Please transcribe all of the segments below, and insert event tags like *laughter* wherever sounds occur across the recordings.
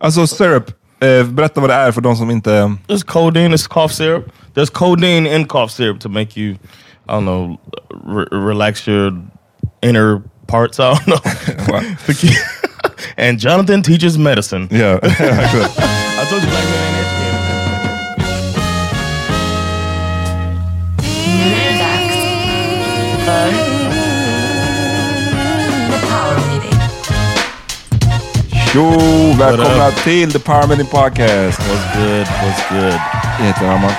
Alltså syrup, eh, berätta vad det är för de som inte... There's codeine, it's cough syrup. There's codeine in cough syrup to make you, I don't know, re relax your inner parts. I don't know. *laughs* *laughs* and Jonathan teaches medicine. Yeah. *laughs* I told you Tjo! Välkomna till The Power Meeting Podcast. What's good? What's good? Jag heter Hammar.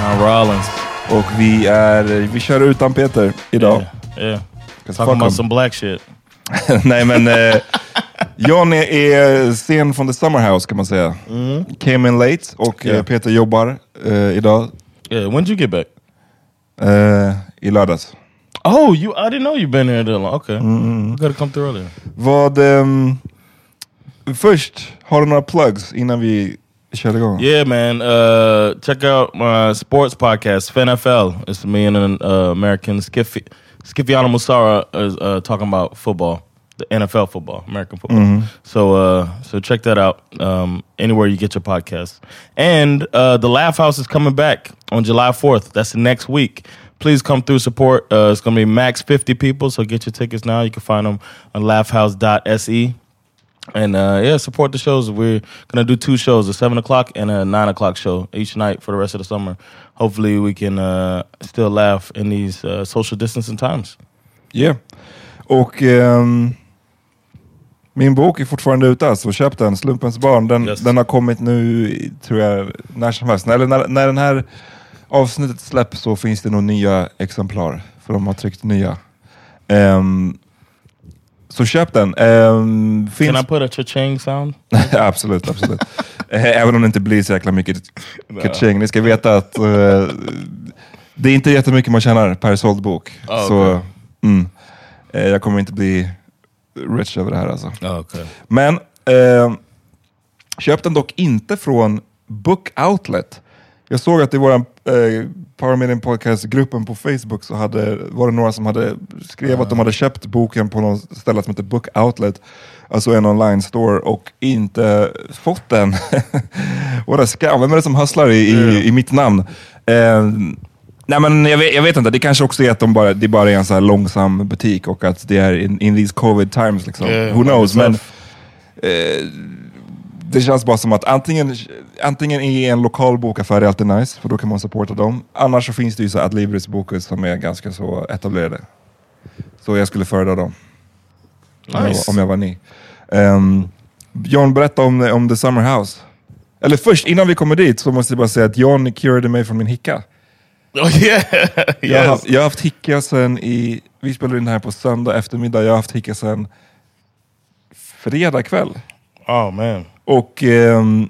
John Rollins. Och vi är, vi kör utan Peter idag. Yeah. yeah. Talking about him. some black shit. *laughs* Nej men, eh, John är, är sen från the summer house kan man säga. Came in late och eh, Yeah. Peter jobbar eh, idag Yeah, when did you get back? eh, i lördags. Oh, you! I didn't know you've been here that long. Okay, you gotta come through earlier. Vad, ehm, först, har du några plugs innan vi kör igång? Yeah, man. Uh, check out my sports podcast, FNFL. It's me and an uh, American Skiffy, Skifiano Musara is uh, talking about football, the NFL football, American football. So, uh, so check that out um, anywhere you get your podcast. And uh, the Laugh House is coming back on July fourth. That's next week. Please come through support. Uh, it's going to be max 50 people, so get your tickets now. You can find them on laughhouse.se. And uh, yeah, support the shows. We're gonna do two shows: a seven o'clock and a nine o'clock show each night for the rest of the summer. Hopefully, we can uh, still laugh in these uh, social distancing times. Yeah. Och ehm, min bok är fortfarande ute, så köp den. Slumpens barn. Den, Yes. den har kommit nu, tror jag, när som helst. Eller när, när den här avsnittet släpps så finns det nog nya exemplar. För de har tryckt nya. Ehm, så köp den. Ehm, finns... Can I put a cha-ching sound? *laughs* absolut, absolut. Eh, Även om det inte blir så jäkla mycket kaching. Ni ska veta att eh, det är inte jättemycket man tjänar per såld bok. Ah, så okej. mm, eh, jag kommer inte bli rich över det här alltså. Oh, okay. Men eh, köp den dock inte från Book Outlet. Jag såg att i vår eh, Power Meeting Podcast-gruppen på Facebook så hade, var det några som hade skrev att de hade köpt boken på något ställe som heter Book Outlet, alltså en online store, och inte fått den. *laughs* What a scam. Vem är det som hustlar i, i, i mitt namn? Eh, nej men jag vet, jag vet inte, det kanske också är att de bara, det bara är en så långsam butik och att det är in, in these covid times. Liksom. Yeah, Who knows? Men eh, det känns bara som att antingen, antingen i en lokal bokaffär är alltid nice, för då kan man supporta dem. Annars så finns det ju så Adlibris bokhus som är ganska så etablerade. Så jag skulle föredra dem. Om jag, Nice. om jag var ni. Ehm, John, berätta om, om The Summer House. Eller först, innan vi kommer dit, så måste jag bara säga att John curade mig från min hicka. *laughs* Oh yeah, Jag, har, yes. jag har haft hicka sen i, vi spelade in det här på söndag eftermiddag, jag har haft hicka sen fredag kväll. Oh man, Och ehm,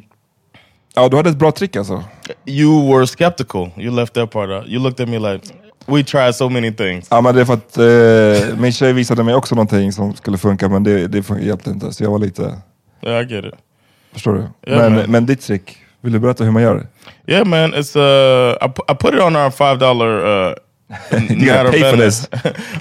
ja, du hade ett bra trick alltså. you were skeptical. You left that part out. You looked at me like, we tried so many things. Ja men det är för att eh, min tjej visade mig också någonting som skulle funka men det, det hjälpte inte. Så jag var lite, Yeah, I get it. förstår du? Ja, men, men- men ditt trick, vill du berätta hur man gör det? Yeah, man. It's uh, I, I put it on our five dollar uh, *laughs* You gotta pay for this.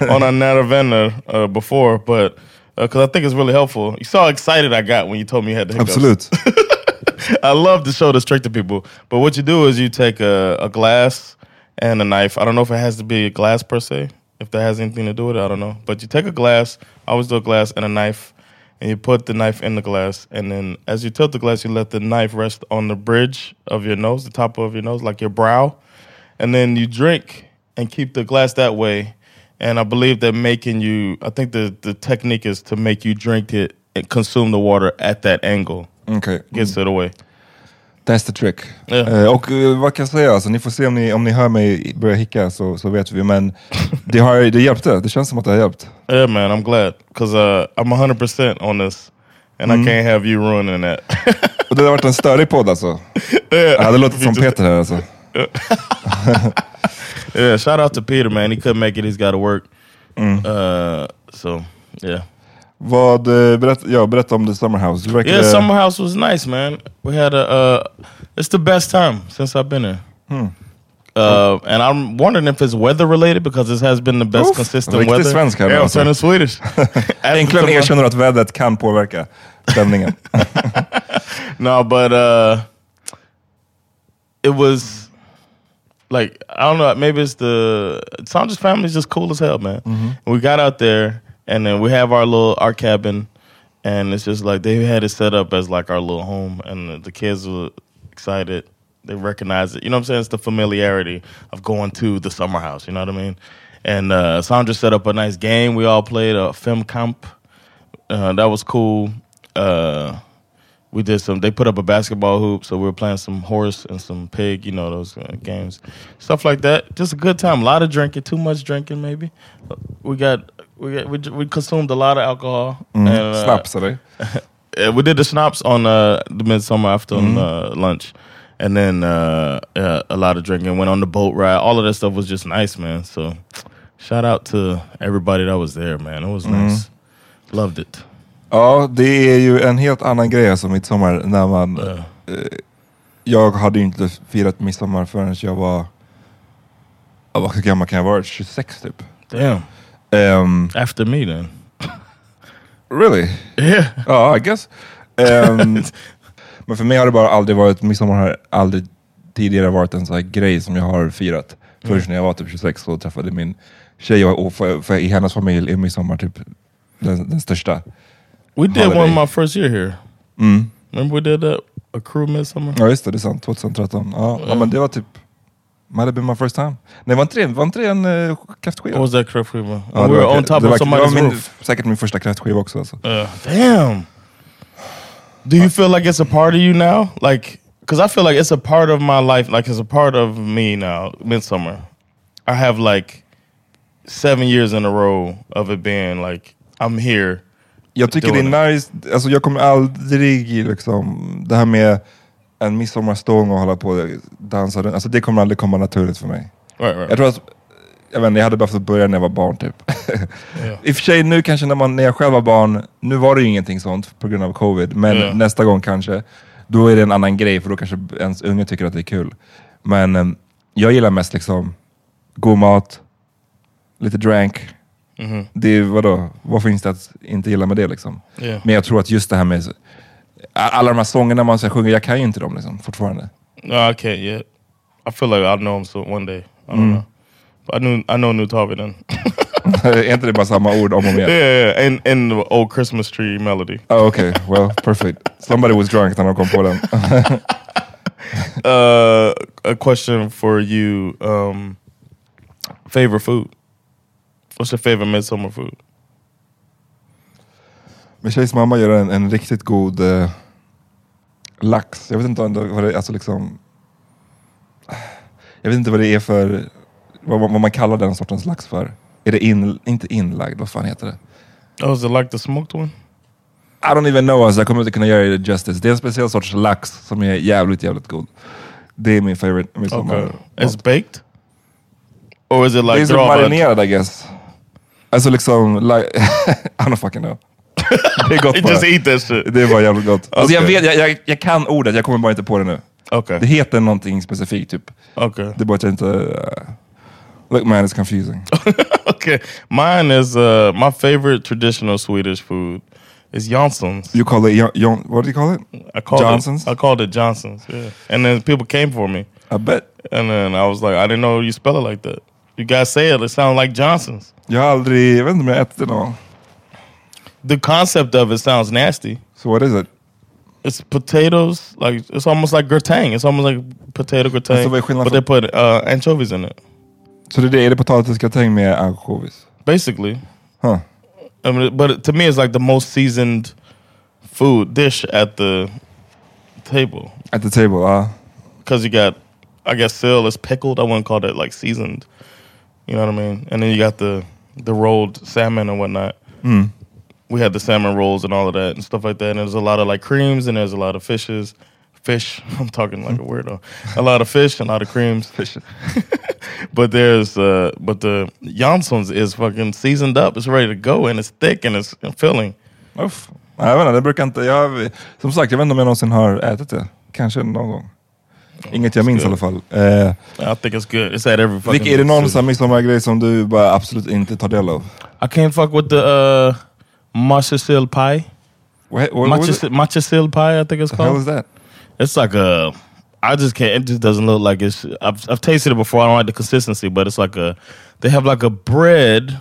*laughs* on our Natavena uh, before, but Uh, because I think it's really helpful. You saw how excited I got when you told me you had the hiccups. Absolut. *laughs* I love to show this trick to people. But what you do is you take a, a glass and a knife. I don't know if it has to be a glass per se, if that has anything to do with it. I don't know. But you take a glass, I always do a glass and a knife, and you put the knife in the glass. And then as you tilt the glass, you let the knife rest on the bridge of your nose, the top of your nose, like your brow. And then you drink and keep the glass that way. And I believe that making you, I think the, the technique is to make you drink it and consume the water at that angle. Okej, Gets it away. that's the trick. Ja. Eh, och eh, vad kan jag säga, alltså, ni får se om ni, om ni hör mig börja hicka så, så vet vi. Men *laughs* det, har, det hjälpte, det känns som att det har hjälpt. Yeah, man, I'm glad because uh, I'm 100% on this, and I can't have you ruining that. Och det har varit en störig podd alltså. *laughs* Jag hade låtit som *laughs* Peter här alltså. Yeah, shout out to Peter, man. He couldn't make it. He's got to work. Uh, so yeah, Vad, eh, berätt, ja, berätta om The Summer House. Verkar, yeah. Summer house was nice, man. We had a. Uh, it's the best time since I've been here. Uh, and I'm wondering if it's weather related because this has been the best Oof, consistent weather. svensk här I'm alltså. Swedish. *laughs* Äntligen erkänner att vädret kan påverka stämningen. *laughs* No, but uh it was like I don't know, maybe it's the Sandra's family is just cool as hell, man. And we got out there and then we have our little our cabin and it's just like they had it set up as like our little home and the, the kids were excited. They recognize it. You know what I'm saying? It's the familiarity of going to the summer house, you know what I mean? And uh Sandra set up a nice game. We all played a film camp. Uh, that was cool. Uh we did some they put up a basketball hoop so we were playing some horse and some pig you know those uh, games. Stuff like that. Just a good time. A lot of drinking too much drinking maybe. We got we got, we, we consumed a lot of alcohol and uh, Snaps today. *laughs* we did the snaps on uh, the midsummer after uh, lunch. And then uh, yeah, a lot of drinking. Went on the boat ride. All of that stuff was just nice man. So shout out to everybody that was there man. It was nice. Loved it Ja, det är ju en helt annan grej alltså midsommar när man... uh, Eh, jag hade ju inte firat midsommar förrän jag var... Ja, vad gammal kan jag varit? 26 typ. damn Ehm, after me then really? yeah Ja, I guess. Ehm, men för mig har det bara aldrig varit, midsommar har aldrig tidigare varit en sån här grej som jag har firat. Först när jag var typ 26 och träffade min tjej och, och för, för i hennes familj är midsommar typ den, den största. We did holiday. one my first year here. Mm. Remember we did that? A crew midsummer? Ja just det, det är sant. 2013. Ja, ja men det var typ, might have been my first time. Nej var inte det, var inte det en uh, kräftskiva? What was that crew? Ja, we were on top det var- of somebody's min, roof. Säkert min första kräftskiva också alltså. Uh, damn. Do you feel like it's a part of you now? Like, because I feel like it's a part of my life. Like it's a part of me now. Midsummer. I have like seven years in a row of it being like I'm here. Jag tycker det är nice, alltså jag kommer aldrig liksom, det här med en midsommarstång och hålla på och dansa runt, alltså det kommer aldrig komma naturligt för mig. Right, right. Jag tror att, jag vet inte, jag hade behövt börja när jag var barn typ. *laughs* I och för sig nu kanske när, man, när jag själv var barn, nu var det ju ingenting sånt på grund av covid, men Ja. nästa gång kanske, då är det en annan grej för då kanske ens unge tycker att det är kul. Men em, jag gillar mest liksom god mat, lite drank. Det är, vadå, vad finns det att inte gilla med det liksom? Yeah. Men jag tror att just det här med alla de här sångerna man så här sjunger, jag kan ju inte dem liksom, fortfarande. No, I can't yet. I feel like I'll know him so one day. I don't know. But I knew I know New Target then. *laughs* är inte det bara samma ord om och om yeah, igen? yeah, and and the old Christmas tree melody. Oh, okay, well, perfect. Somebody was drunk när de kom på den. *laughs* *laughs* Uh, a question for you. Um, favorite food? What's your favorite midsummer food? Min tjejs mamma gör en, en riktigt god eh, lax. Jag vet inte vad det är, alltså liksom... Jag vet inte vad det är för, vad, vad man kallar den sortens lax för. Är det in, inte inlagd, vad fan heter det? Oh, is it like the smoked one? I don't even know, alltså, jag kommer inte kunna göra det justice. Det är en speciell sorts lax som är jävligt, jävligt god. Det är min favorite midsommar. Okay. It's baked? Or is it det är like they're all veg? marinerad I guess. Alltså liksom, like, *laughs* I don't fucking know. Det är gott You bara. just eat that shit. Det är bara jävligt gott. Alltså jag, vet, jag, jag, jag kan ordet, jag kommer bara inte på det nu. Okay. Det heter någonting specifikt typ. Okay. Det är bara att jag inte... Uh, look man, it's confusing. *laughs* okay. Mine is uh my favorite traditional Swedish food is Janssons. You call it, Jon, Jon, what do you call it? I called Johnson's? It, I called it Johnson's. Yeah. And then people came for me. I bet. And then I was like, I didn't know you spell it like that. You guys say it, it sounds like Johnson's. Jag har aldrig, jag vet inte om jag ätit någon. The concept of it sounds nasty. So what is it? It's potatoes, like it's almost like gratin. It's almost like potato gratin, Alltså, vad är skillnaden but they put uh, anchovies in it. Så det är det, är det potatisgratäng med ansjovis? Basically, Huh. I mean, but to me, it's like the most seasoned food dish at the table At the table, ja. because you got, I guess, sill it's pickled. I wouldn't call that like seasoned. You know what I mean? And then you got the the rolled salmon and whatnot. We had the salmon rolls and all of that and stuff like that. And there's a lot of like creams and there's a lot of fishes. Fish. *laughs* I'm talking like a weirdo. A lot of fish, and a lot of creams. *laughs* *laughs* but there's uh but the Janssons is fucking seasoned up. It's ready to go and it's thick and it's filling. Uff. Nej, jag vet inte, det brukar inte... Jag, som sagt, jag vet inte om jag någonsin har ätit det. Kanske någon gång. Inget jag minns i alla fall. Eh, I think it's good. It's at every fucking. vilka, är det någon här midsommargrej som du bara absolut inte tar del av? I can't fuck with the uh, matcha sill pie. What, what, Matcha, what, matcha sill pie, I think it's the called. is that? It's like a. I just can't. It just doesn't look like it's. I've, I've tasted it before. I don't like the consistency, but it's like a. They have like a bread,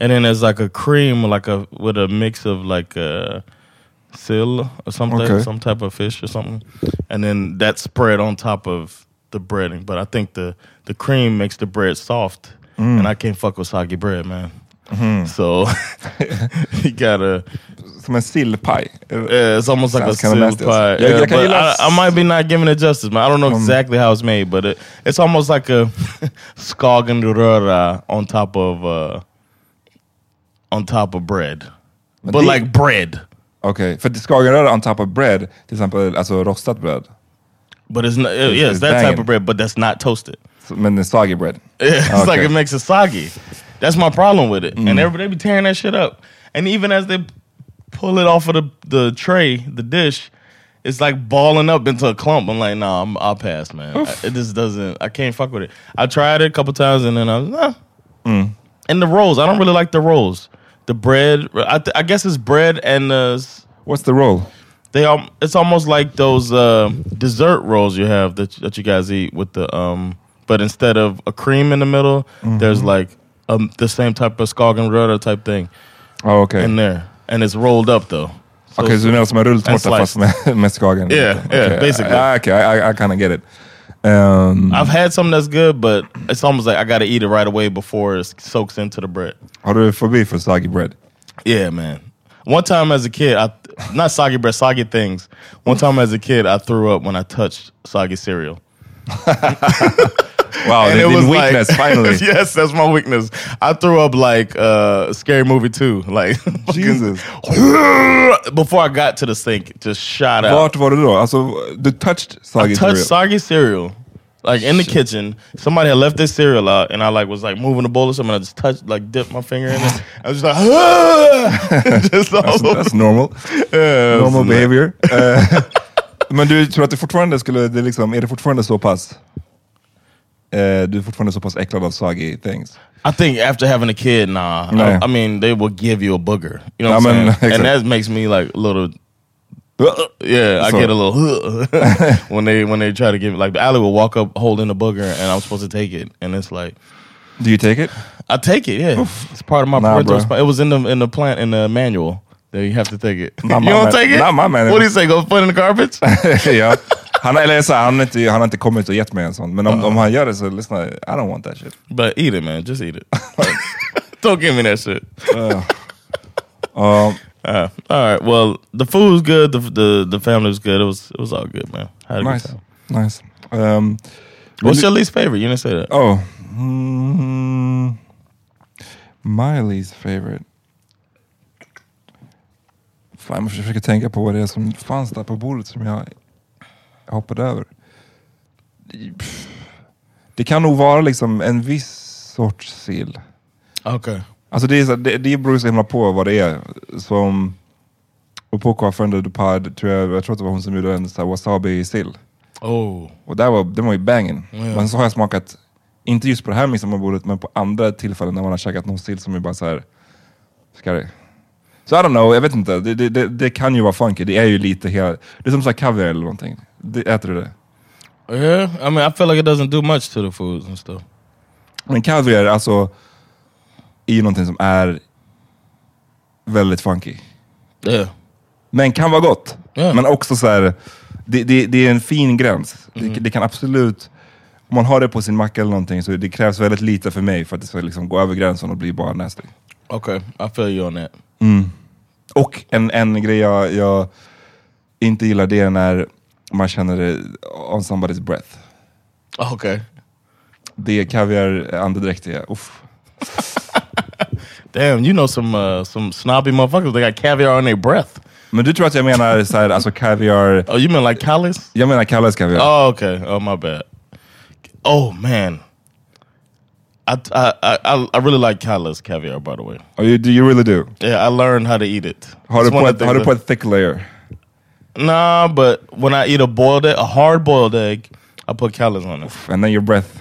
and then there's like a cream, like a with a mix of like a sill or something, Okay. some type of fish or something, and then that spread on top of the breading. But I think the the cream makes the bread soft, and I can't fuck with soggy bread, man. *laughs* So *laughs* you gotta. Som en sillpaj? Yeah, it's almost like a sill pie. Yeah, but I, I might be not giving it justice, man. I don't know exactly how it's made, but it, it's almost like a *laughs* skagenröra on top of uh, on top of bread, but det- like bread. Okej, för skagenröra on top of bread, till exempel alltså rostat bröd. But it's not. yeah, it's it's that type of bread, but that's not toasted. Så- Men är soggy bread. Yeah, *laughs* it's like it makes it soggy. That's my problem with it. And mm. everybody be tearing that shit up. And even as they pull it off of the, the tray, the dish, it's like balling up into a clump. I'm like, nah, I'm, I'll pass, man. I- it just doesn't. I can't fuck with it. I tried it a couple times, and then I was, nah. Mm. And the rolls, I don't really like the rolls. The bread, I, th- I guess it's bread and uh, What's the roll? they it's almost like those uh, dessert rolls you have that that you guys eat with the um, but instead of a cream in the middle, there's like um, the same type of skagenröra type thing Ja, okej. in there, and it's rolled up though. Okay, so så du menar som en rulltårta fast med, med skagen? Yeah, yeah, Okej. basically. Ja, Okej, I, I kind of get it. Um, I've had something that's good, but it's almost like I got to eat it right away before it soaks into the bread. har du för me for soggy bread? Yeah, man. One time as a kid, I not soggy bread, soggy things. One time as a kid, I threw up when I touched soggy cereal. *laughs* *laughs* Wow, And det it was weakness like, finally. *laughs* yes, that's my weakness. I threw up like uh, scary movie two, *laughs* like Jesus. *laughs* before I got to the sink, just shot out. Vart var du då? Alltså, du touched soggy I touched cereal. soggy cereal, like in the kitchen. Somebody had left their cereal out, and I like was like moving the bowl or something. I just touched, like dipped my finger in it. I was just like, just all That's, over. that's normal. Yeah, normal so- behavior. Eh, men du tror att det fortfarande skulle, det liksom, är det fortfarande så pass? Eh, du är fortfarande så pass äcklad av soggy things? I think after having a kid, nah. No. I, I mean, they will give you a booger. You know what I'm saying? And that makes me like a little. *laughs* Yeah, I get a little *laughs* when they when they try to give it. Like Ali will walk up holding a booger, and I'm supposed to take it, and it's like Do you take it? I take it. Yeah, it's part of my Nah, parental. bro. resp- It was in the in the plant in the manual that you have to take it. Not you my don't man- take it. not my manual. What do you say? Go put it in the garbage? *laughs* ja. Han, eller så, här, han, har inte, han har inte kommit och gett mig en sån. Men om, om han gör det så lyssna, I don't want that shit. but eat it, man. Just eat it. *laughs* don't give me that shit. Um, Uh, all right. Well, the food was good. The the the family was good. It was it was all good, man. Had a good nice. time. nice. Um, What's your least favorite? You didn't say that. Oh. Mm, my least favorite. Fan, jag försöker tänka på vad det är som fanns där på bordet som jag hoppade över. Det kan nog vara liksom en viss sorts sill. Okay. Alltså det, är så, det, det beror så himla på vad det är. Som, och på Coiffeur de Pod, tror jag, jag tror att det var hon som gjorde en wasabi-sill. Oh. Och där var, den var ju banging. Ja. Men så har jag smakat, inte just på det här midsommarbordet, men på andra tillfällen när man har käkat någon sill som är bara så här skarrig. Så I don't know, jag vet inte. Det, det, det, det kan ju vara funky. Det är ju lite hela, det är som så kaviar eller någonting. Det, äter du det? Yeah, I mean, I feel like it doesn't do much to the foods and stuff. Men kaviar alltså, är ju någonting som är väldigt funky. Yeah. Men kan vara gott. Ja. Men också så här, det, det, det är en fin gräns. Det, det kan absolut, om man har det på sin macka eller någonting, så det krävs väldigt lite för mig för att det ska liksom gå över gränsen och bli bara nasty. Okay, I feel you on that. Och en, en grej jag, jag inte gillar, det är när man känner det on somebody's breath. Okay. Det är kaviar, andedräkt, är, uff. *laughs* Damn, you know some uh, some snobby motherfuckers. They got caviar on their breath. Men du tror att jag menar så här, alltså kaviar, Oh, you mean like Callis? jag menar Kalles kaviar. Oh, okay. Oh, my bad. Oh man, I I I, I really like Callis caviar. By the way, Oh, you, do you really do? yeah, I learned how to eat it. How to put one på of ett, the har du things på that- ett thick layer? Nah, but when I eat a boiled egg, a hard boiled egg, I put Callis on it. And then your breath,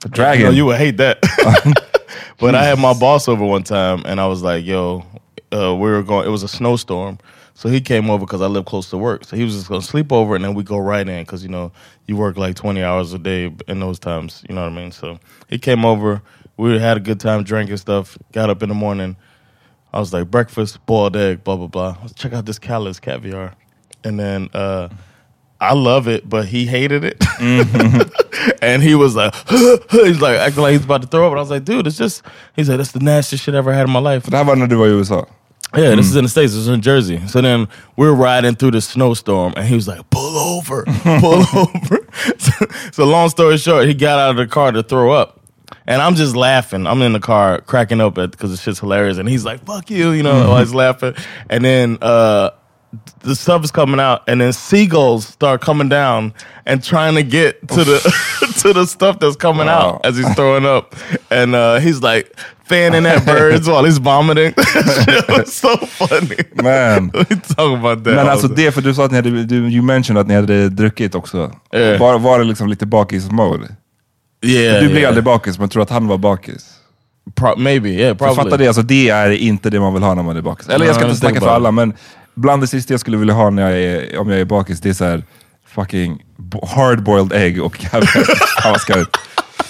the You, dragon. know, you would hate that. *laughs* but I had my boss over one time, and I was like, "Yo, uh, we were going. It was a snowstorm, so he came over because I live close to work. So he was just gonna sleep over, and then we go right in because you know you work like twenty hours a day in those times. You know what I mean? So he came over. We had a good time drinking stuff. Got up in the morning. I was like breakfast, boiled egg, blah blah blah. Let's check out this Callis caviar, and then. uh I love it, but he hated it. *laughs* and he was like, *gasps* he's like acting like he's about to throw up. And I was like, dude, it's just, he's like, that's the nastiest shit I ever had in my life. Det här var när du var i USA. Yeah, this is in the States, this is in Jersey. So then we're riding through the snowstorm and he was like, pull over, pull *laughs* over. *laughs* So, so long story short, he got out of the car to throw up. And I'm just laughing. I'm in the car cracking up at because the shit's hilarious. And he's like, fuck you, you know, always laughing. And then uh the stuff is coming out, and then seagulls start coming down and trying to get to the *laughs* to the stuff that's coming Wow. out as he's throwing up, and uh, he's like fanning *laughs* at birds while he's vomiting. *laughs* it was so funny. Man. *laughs* we talk about that. Men all alltså det, för du sa att ni hade, du, you mentioned att ni hade druckit också. Ja. Var, var det liksom lite bakis-mode? yeah, Du blev yeah. aldrig bakis, men tror att han var bakis? Pro- maybe, yeah, För probably. fatta det, alltså det är inte det man vill ha när man är bakis. Eller jag ska inte snacka för alla, men bland det sista jag skulle vilja ha när jag är, om jag är bakis, det är så här fucking bo- hard-boiled egg och kaviar.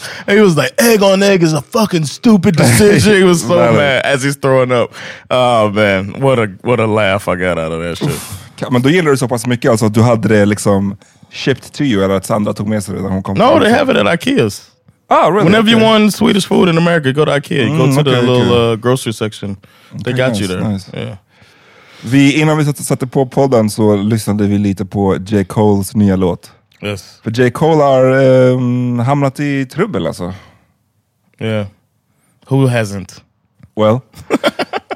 Skarpt. He was like, egg on egg is a fucking stupid decision. he was so mad as he's throwing up. Oh man, what a what a laugh I got out of that shit. Men då gillar du så pass mycket alltså att du hade det liksom shipped to you, eller att Sandra tog med sig det när hon kom No, they have it at Ikea's. Ah, really? Whenever you Okay. want Swedish food in America, go to Ikea. You go Mm, to the okay, little okay. uh, grocery section. They got you nice, there. nice. Yeah. Vi, innan vi satte på podden så lyssnade vi lite på J. Coles nya låt. Yes. För J. Cole har ehm, hamnat i trubbel alltså. Yeah. Who hasn't? Well. *laughs*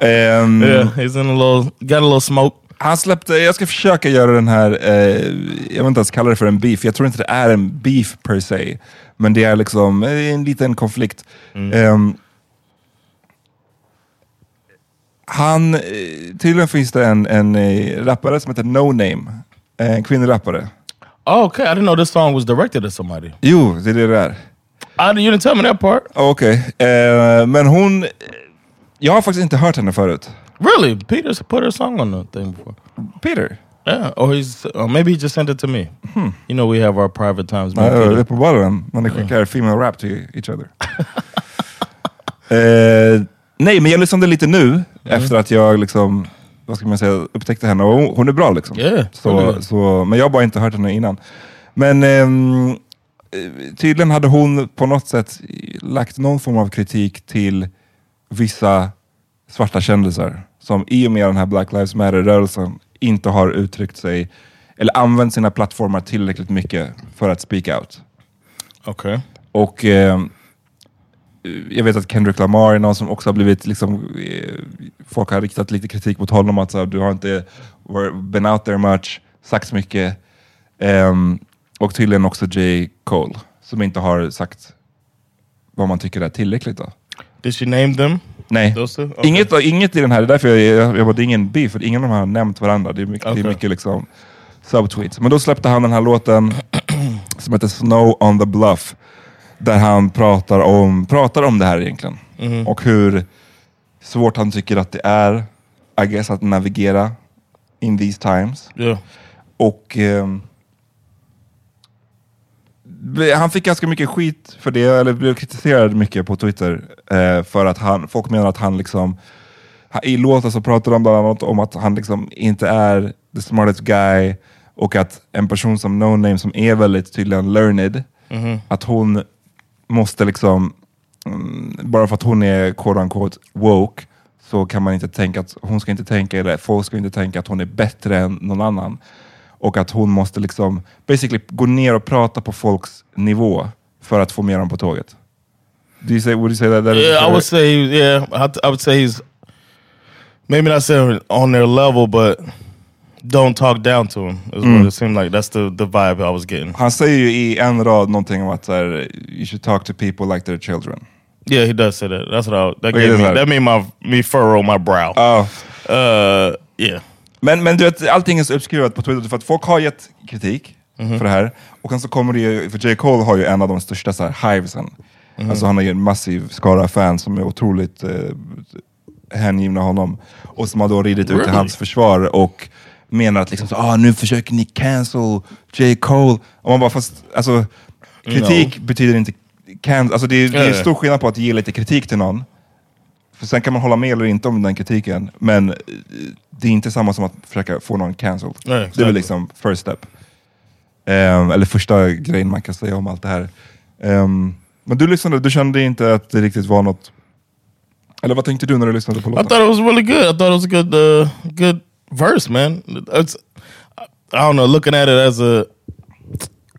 Ehm, Yeah, he's in a little, got a little smoke. Han släppte, jag ska försöka göra den här, eh, jag vill inte ens kalla det för en beef, jag tror inte det är en beef per se. Men det är liksom eh, en liten konflikt. Ehm, han, eh, tydligen finns det en, en eh, rappare som heter No Name, en kvinnlig rappare. Oh, okay. I didn't know this song was directed at somebody. Jo, det är det det är. I, you didn't tell me that part. Okej, eh, men hon, jag har faktiskt inte hört henne förut. Really? Peter's put her song on the thing before. Peter? Yeah. Or he's, or maybe he just sent it to me. You know, we have our private times. me Nej, and Peter. uppenbarligen. Man skickar female rap till each other. *laughs* eh, nej, men jag lyssnade lite nu efter att jag liksom, vad ska man säga, upptäckte henne. Och hon, är bra liksom. Yeah, så, så, men jag har bara inte hört henne innan. Men ehm, eh, tydligen hade hon på något sätt lagt någon form av kritik till vissa svarta kändisar som i och med den här Black Lives Matter-rörelsen inte har uttryckt sig eller använt sina plattformar tillräckligt mycket för att speak out. Okay. Och eh, jag vet att Kendrick Lamar är någon som också har blivit, liksom, eh, folk har riktat lite kritik mot honom, att så här, du har inte been out there much, sagt så mycket. Ehm, och tydligen också J. Cole, som inte har sagt vad man tycker är tillräckligt då. Did she name them? Nej? Okay. inget, inget i den här, det är därför jag, jag, jag det är ingen beef, för ingen av de här har nämnt varandra. Det är mycket, det Okej. är mycket liksom subtweets. Men då släppte han den här låten *clears throat* som heter Snow on the Bluff. Där han pratar om, pratar om det här egentligen. Mhm. Och hur svårt han tycker att det är, I guess, att navigera in these times. Yeah. Och ehm, han fick ganska mycket skit för det, eller blev kritiserad mycket på Twitter. Eh, för att han, folk menar att han liksom, i låten så pratar de bland annat om att han liksom inte är the smartest guy och att en person som No Name som är väldigt tydligen learned, att hon måste liksom, mm, bara för att hon är quote unquote woke, så kan man inte tänka att hon ska inte tänka, eller folk ska inte tänka att hon är bättre än någon annan. Och att hon måste liksom basically gå ner och prata på folks nivå för att få med dem på tåget. Do you say, would you say that? that Yeah, I would say yeah. I, I would say he's maybe not saying on their level, but don't talk down to him. Is what it seemed like. That's the the vibe I was getting. Han säger ju i en rad någonting om att här, you should talk to people like they're children. Yeah, he does say that. That's what I. That Okay, gave me. That made my me furrow my brow. Ja. Uh, yeah. Men, men du vet, allting är så uppskruvat på Twitter för att folk har gett kritik Mhm. för det här. Och sen så kommer det ju, för J. Cole har ju en av de största så här, hivesen. Mhm. Alltså han har ju en massiv skara fans som är otroligt eh, hängivna honom. Och som har då ridit ut i Really? hans försvar och menar att liksom så, ah, nu försöker ni cancel J. Cole. Och man bara, fast alltså, kritik betyder inte cancel. Alltså det, är- det är stor skillnad på att ge lite kritik till någon. För sen kan man hålla med eller inte om den kritiken, men eh, det är inte samma som att försöka få någon cancelled. Nej, Det är väl liksom first step. Ehm, eller första grejen man kan säga om allt det här. Ehm, men du lyssnade, du kände inte att det riktigt var något... Eller vad tänkte du när du lyssnade på I låten? thought it was really good. I thought it was a good, uh, good verse, man. It's, I don't know. Looking at it as a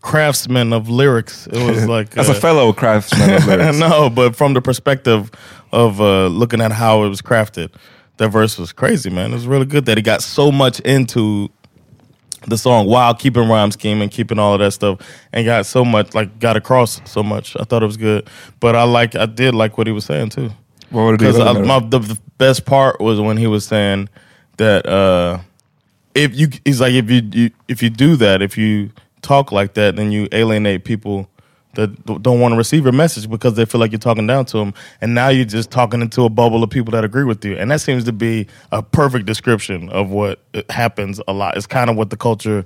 craftsman of lyrics, it was *laughs* like As a uh, fellow craftsman of lyrics. *laughs* no, but from the perspective of uh, looking at how it was crafted, that verse was crazy, man. It was really good that he got so much into the song while keeping rhyme scheme and keeping all of that stuff, and got so much like got across so much. I thought it was good, but I like I did like what he was saying too. What would it be? Because gillade med det? my the, the best part was when he was saying that uh, if you he's like if you, you if you do that if you talk like that then you alienate people that don't want to receive your message because they feel like you're talking down to them and now you're just talking into a bubble of people that agree with you. And that seems to be a perfect description of what happens a lot. It's kind of what the culture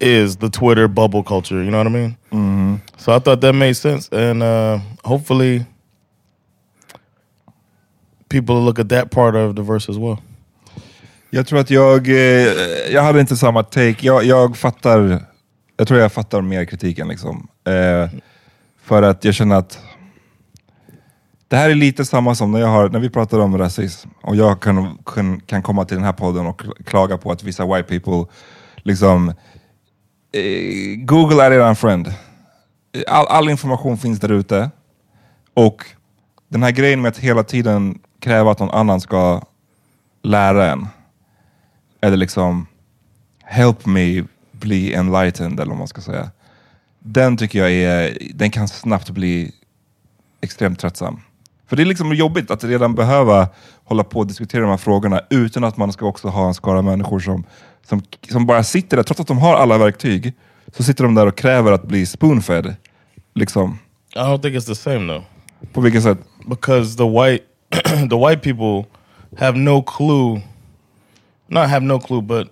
is the twitter bubble culture you know what i mean? So i thought that made sense. And uh, hopefully people look at that part of the verse as well Jag tror att jag, eh, jag hade inte samma take. Jag, jag fattar, jag tror jag fattar mer kritiken liksom. Eh, för att jag känner att det här är lite samma som när, jag har, när vi pratar om rasism och jag kan, kan, kan komma till den här podden och klaga på att vissa white people liksom eh, Google är eran friend. All, all information finns där ute. Och den här grejen med att hela tiden kräva att någon annan ska lära en. Eller liksom help me bli enlightened eller vad man ska säga. Den tycker jag är, den kan snabbt bli extremt tröttsam. För det är liksom jobbigt att redan behöva hålla på och diskutera de här frågorna utan att man ska också ha en skara människor som, som, som bara sitter där, trots att de har alla verktyg, så sitter de där och kräver att bli spoonfed. Liksom. i don't think it's the same though På vilket sätt? because the white *clears throat* the white people have no clue not have no clue but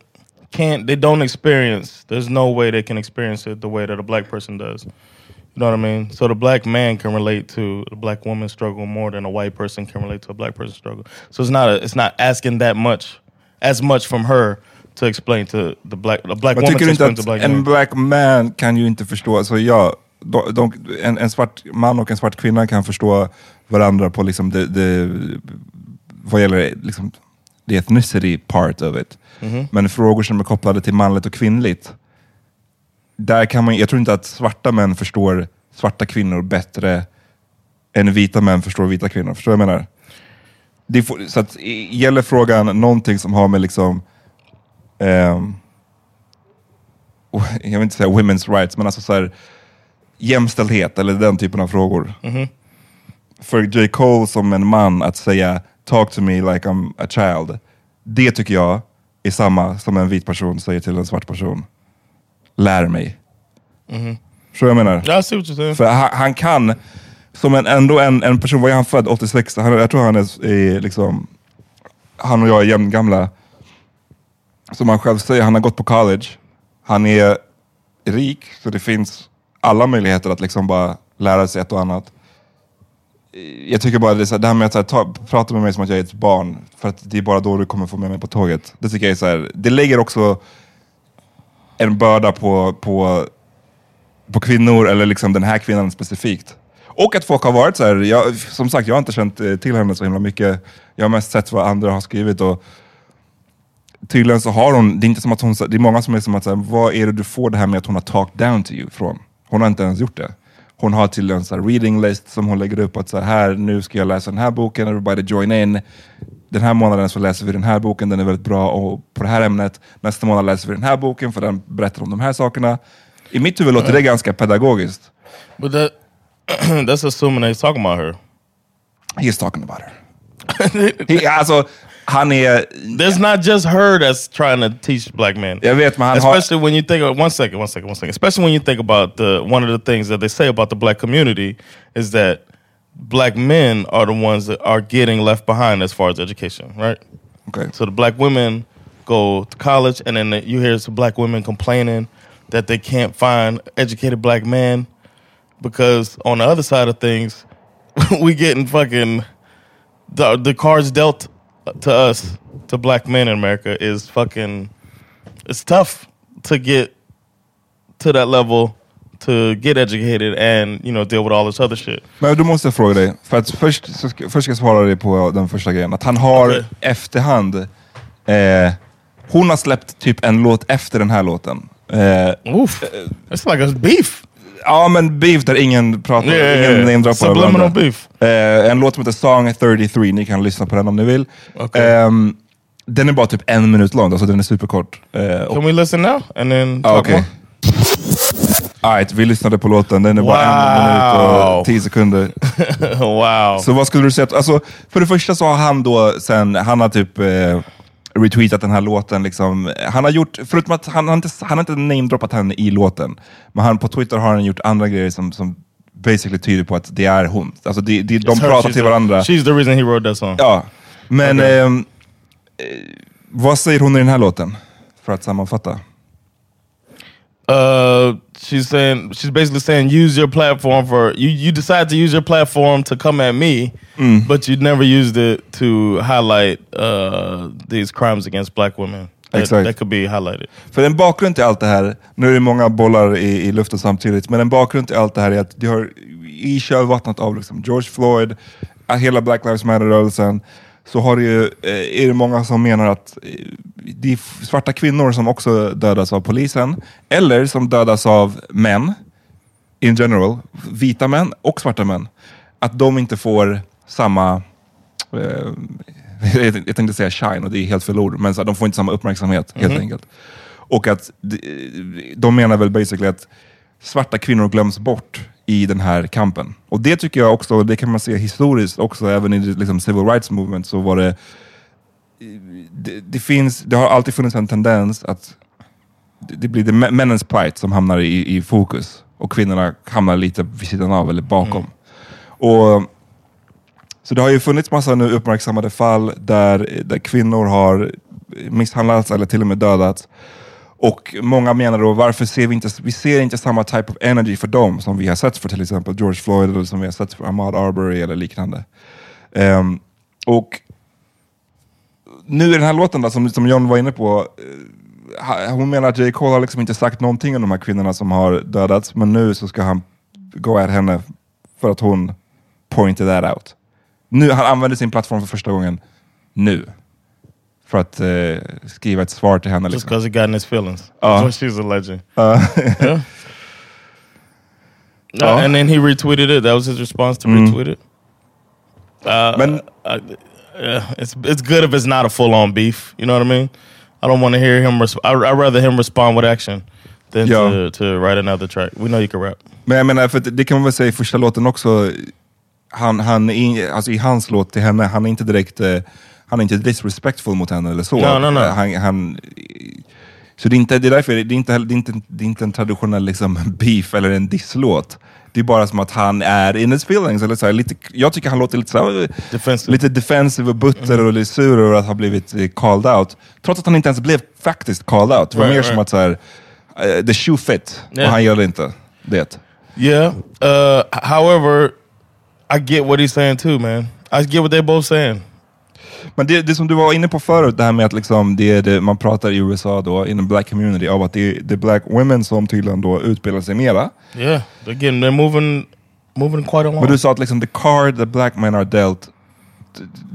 can't they don't experience there's no way they can experience it the way that a black person does. You know what i mean? So the black man can relate to the black woman's struggle more than a white person can relate to a black person's struggle. So it's not a, it's not asking that much as much from her to explain to the black a black woman to explain to black en man. black man kan ju inte förstå, alltså ja, de, de, en, en svart man och en svart kvinna kan förstå varandra på liksom det, det vad gäller liksom the ethnicity part of it. Men frågor som är kopplade till manligt och kvinnligt, där kan man, jag tror inte att svarta män förstår svarta kvinnor bättre än vita män förstår vita kvinnor. Förstår du vad jag menar? Det får, så att, gäller frågan någonting som har med liksom ehm, jag vill inte säga women's rights, men alltså så här, jämställdhet eller den typen av frågor. för J. Cole som en man att säga talk to me like I'm a child. Det tycker jag är samma som en vit person säger till en svart person. Lär mig. Förstår du vad jag menar? What you're saying. För han, han kan, som en, ändå en, en person, vad är han född? 86? Han, jag tror han är, är liksom, han och jag är jämngamla. Som han själv säger, han har gått på college. Han är rik, så det finns alla möjligheter att liksom bara lära sig ett och annat. Eh, jag tycker bara det, är så här, det här med att så här, ta, prata med mig som att jag är ett barn, för att det är bara då du kommer få med mig på tåget. Det tycker jag är så här, det lägger också en börda på, på på kvinnor eller liksom den här kvinnan specifikt. Och att folk har varit så här, jag, som sagt jag har inte känt eh, till henne så himla mycket. Jag har mest sett vad andra har skrivit och tydligen så har hon, det är inte som att hon, det är många som är som att så här, vad är det du får det här med att hon har talked down to you från? Hon har inte ens gjort det. Hon har till en så reading list som hon lägger upp att så här, nu ska jag läsa den här boken, everybody join in. Den här månaden så läser vi den här boken, den är väldigt bra och på det här ämnet. Nästa månad läser vi den här boken för den berättar om de här sakerna. I mitt huvud låter det ganska pedagogiskt. But that *clears throat* that's assuming they're talking about her. He's talking about her. *laughs* He, alltså, han är... There's not just her that's trying to teach black men. Jag vet, men han har... Especially when you think of one second, one second, one second. Especially when you think about the one of the things that they say about the black community is that black men are the ones that are getting left behind as far as education, right? Okay. So the black women go to college, and then you hear some black women complaining that they can't find educated black men because on the other side of things, *laughs* we getting fucking the the cards dealt to us to black men in America is fucking. It's tough to get to that level to get educated and you know deal with all this other shit. Men då måste fråga dig, för att först, först ska jag svara dig på den första grejen. Att han har Okej. efterhand, eh, hon har släppt typ en låt efter den här låten. Eh, Oof, it's like a beef. Ja men beef där ingen pratar, Yeah, yeah, ingen yeah. namedroppar Subliminal beef. Eh, en låt som heter Song 33, ni kan lyssna på den om ni vill. Okej. Ehm, den är bara typ en minut lång, alltså den är superkort. Eh, och, Can we listen now and then ah, talk okej. more? Alright, vi lyssnade på låten, den är bara en minut Wow. och tio sekunder. *laughs* wow. Så vad skulle du säga? Alltså, för det första så har han då sen, han har typ eh, retweetat den här låten. Liksom. Han har gjort, förutom att han, har inte, han har inte namedroppat henne i låten, men han, på Twitter har han gjort andra grejer som, som basically tyder på att det är hon. Alltså de It's her, pratar till the- varandra. She's the reason he wrote that song. Ja, men Okej. ehm, eh, vad säger hon i den här låten? För att sammanfatta. Uh, she's saying she's basically saying use your platform for you. You decide to use your platform to come at me, Mm. but you never used it to highlight uh, these crimes against black women. That, Exakt. that could be highlighted. För en bakgrund till allt det här, nu är det många bollar i, i luften samtidigt, men en bakgrund till allt det här är att det har i kölvattnet av liksom George Floyd, hela Black Lives Matter-rörelsen, så har det ju, eh, är det många som menar att eh, det är svarta kvinnor som också dödas av polisen, eller som dödas av män, in general, vita män och svarta män, att de inte får samma eh, *laughs* jag tänkte säga shine och det är helt fel ord, men så de får inte samma uppmärksamhet helt enkelt. Och att de, de menar väl basically att svarta kvinnor glöms bort i den här kampen. Och det tycker jag också, det kan man se historiskt också, även i liksom, civil rights movement så var det, det, det finns, det har alltid funnits en tendens att det, blir det mä- männens plight som hamnar i, i fokus och kvinnorna hamnar lite vid sidan av eller bakom. Och så det har ju funnits massa nu uppmärksammade fall där, där kvinnor har misshandlats eller till och med dödats. Och många menar då, varför ser vi inte, vi ser inte samma type of energy för dem som vi har sett för till exempel George Floyd eller som vi har sett för Ahmad Arbery eller liknande. Um, och nu i den här låten då, som, som John var inne på, eh, hon menar att J. Cole har liksom inte sagt någonting om de här kvinnorna som har dödats, men nu så ska han gå at henne för att hon pointed that out. Nu, han använder sin plattform för första gången nu. För att eh, skriva ett svar till henne. Just Liksom. because he got in his feelings. Uh. What she's alleging. Uh, Yeah. No, Ja. and then he retweeted it. That was his response to Mm. retweet it. Uh, Men- yeah, it's it's good if it's not a full on beef. You know what I mean? I don't want to hear him. Resp- I I'd rather him respond with action than Yeah. to to write another track. We know you can rap. men jag menar, för det, det kan man väl säga i första låten också. han, han, alltså i hans låt till henne, han är inte direkt eh, han är inte disrespectful mot henne eller så. No, no, no. Han, han, så det är, inte, det är därför det är inte, det är inte, det är inte en traditionell liksom, *laughs* beef eller en disslåt. Det är bara som att han är in his feelings. Eller så här, lite, jag tycker han låter lite, så här, Defensive. lite defensive och butter och lite sur över att ha blivit eh, called out. Trots att han inte ens blev faktiskt called out. Det var Right, mer right. som att så här, eh, the shoe fit. Yeah. Och han gör det inte. Det. Yeah. Uh, however, I get what he's saying too, man. I get what they're both saying. Men det, det som du var inne på förut, det här med att liksom det är det, man pratar i USA då, in the black community, av att det är the black women som tydligen då utbildar sig mera. Yeah, getting they're moving moving quite along. Men du sa att liksom the card the black men are dealt,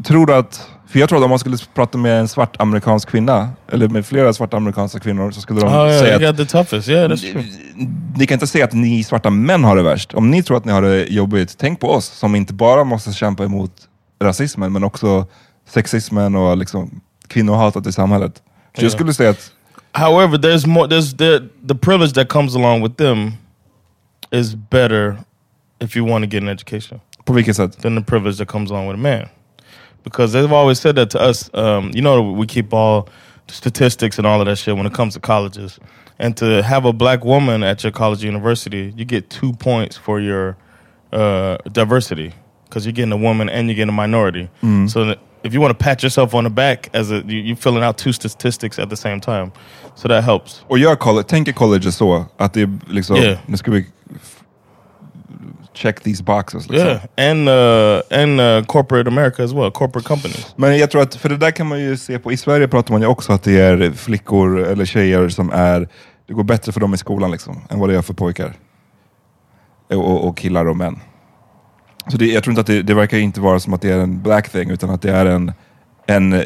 tror du att, för jag tror att om man skulle prata med en svart amerikansk kvinna, eller med flera svarta amerikanska kvinnor, så skulle de oh yeah, säga att toughest. Yeah, that's true. ni kan inte säga att ni svarta män har det värst. Om ni tror att ni har det jobbigt, tänk på oss som inte bara måste kämpa emot rasismen, men också sexismen och liksom kvinnohatet i samhället. Så jag Ja. skulle säga att However, there's more. There's the the privilege that comes along with them is better if you want to get an education på vilket sätt? than the privilege that comes along with a man, because they've always said that to us. Um, you know, we keep all statistics and all of that shit when it comes to colleges, and to have a black woman at your college university, you get two points for your uh, diversity because you're getting a woman and you're getting a minority. So that if you want to pat yourself on the back as a you, you're filling out two statistics at the same time, so that helps. Och gör college, tänker college så, att det är liksom, Yeah. nu ska vi check these boxes. Liksom. Yeah, and uh, and uh, corporate America as well, corporate companies. Men jag tror att, för det där kan man ju se på, i Sverige pratar man ju också att det är flickor eller tjejer som är, det går bättre för dem i skolan liksom, än vad det gör för pojkar. Och, och killar och män. Så det, jag tror inte att det, det verkar inte vara som att det är en black thing, utan att det är en, en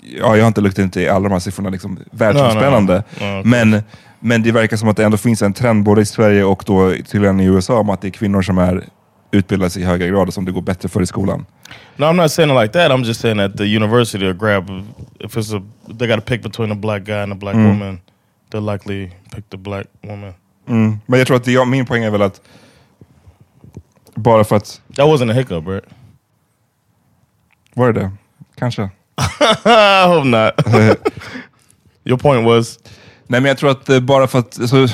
ja, jag har inte luktat inte i alla de här siffrorna liksom, världsomspännande. Okay. Men, men det verkar som att det ändå finns en trend både i Sverige och då tydligen i USA om att det är kvinnor som är utbildade sig i högre grad och som det går bättre för i skolan. No, I'm not saying it like that. I'm just saying that the university will grab if it's a they got to pick between a black guy and a black woman. They'll likely pick the black woman. Mm. Men jag tror att det, min poäng är väl att bara för att, That wasn't a hiccup, right? var det det? Kanske. *laughs* I hope not. *laughs* Your point was Nej men jag tror att eh, bara för att, så,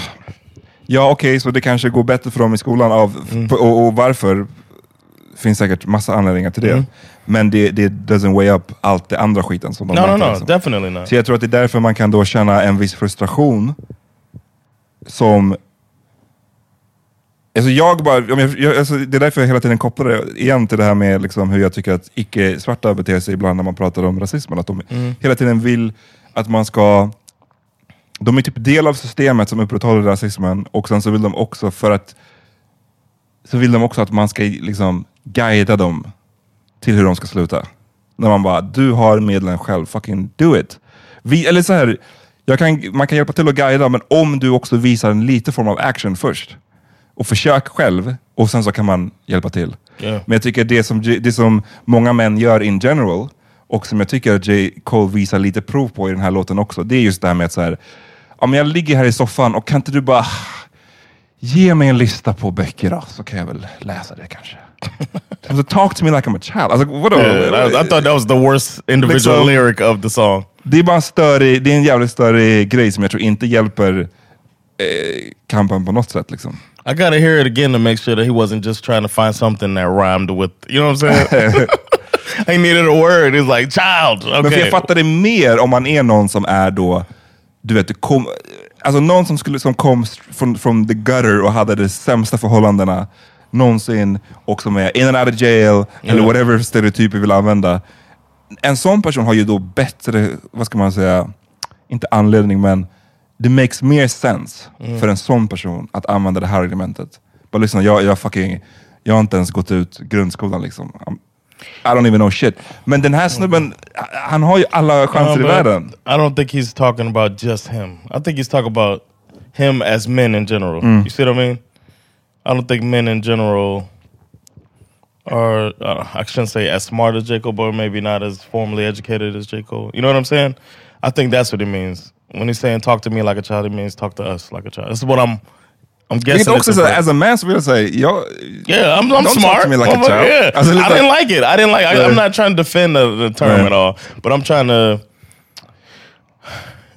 ja okej, så det kanske går bättre för dem i skolan av, och, och varför finns säkert massa anledningar till det. Men det, det doesn't weigh up allt det andra skiten som de no, no, märker, no, liksom. definitely not. Så jag tror att det är därför man kan då känna en viss frustration som Alltså jag bara, jag, jag, alltså det är därför jag hela tiden kopplar det igen till det här med liksom hur jag tycker att icke-svarta beter sig ibland när man pratar om rasismen. Att de hela tiden vill att man ska... De är typ del av systemet som upprätthåller rasismen och sen så vill de också för att så vill de också att man ska liksom guida dem till hur de ska sluta. När man bara, du har medlen själv, fucking do it. Vi, eller så här, kan, man kan hjälpa till att guida, men om du också visar en liten form av action först. Och försök själv, och sen så kan man hjälpa till. Yeah. Men jag tycker det som, det som många män gör in general, och som jag tycker att J. Cole visar lite prov på i den här låten också, det är just det här med att så här, ja, men jag ligger här i soffan och kan inte du bara ge mig en lista på böcker då, så kan jag väl läsa det kanske. So *laughs* talk to me like I'm a child. Alltså, vadå? Yeah, I, I thought that was the worst individual Liksom- lyric of the song. Det är bara en större, det är en jävligt större grej som jag tror inte hjälper eh, kampen på något sätt. Liksom. I gotta hear it again to make sure that he wasn't just trying to find something that rhymed with, you know what I'm saying? *laughs* he needed a word. He's like, child. Men för Okay. jag fattar det mer om man är någon som är då, du vet, kom, alltså någon som, skulle, som kom från, från the gutter och hade de sämsta förhållandena någonsin och som är in and out of jail, eller Ja. whatever stereotyp vi vill använda. En sån person har ju då bättre, vad ska man säga, inte anledning men det makes mer sense för en sån person att använda det här argumentet. Bara lyssna, jag, jag fucking, jag har inte ens gått ut grundskolan liksom. I'm- I don't even know shit. Men den här snubben, han har ju alla chanser No, i världen. I don't think he's talking about just him. I think he's talking about him as men in general. You see what I mean? I don't think men in general are, uh, I shouldn't say as smart as J. Cole, but maybe not as formally educated as J. Cole. You know what I'm saying? I think that's what it means. When he's saying talk to me like a child, it means talk to us like a child. This is what I'm I'm guessing it's så, a as a man jag säga, jag, Yeah, I'm, I'm Don't talk smart. to me like a I'm like, child. yeah. I lite- didn't like it. I didn't like. I, I'm not trying to defend the, the term Yeah. at all, but I'm trying to.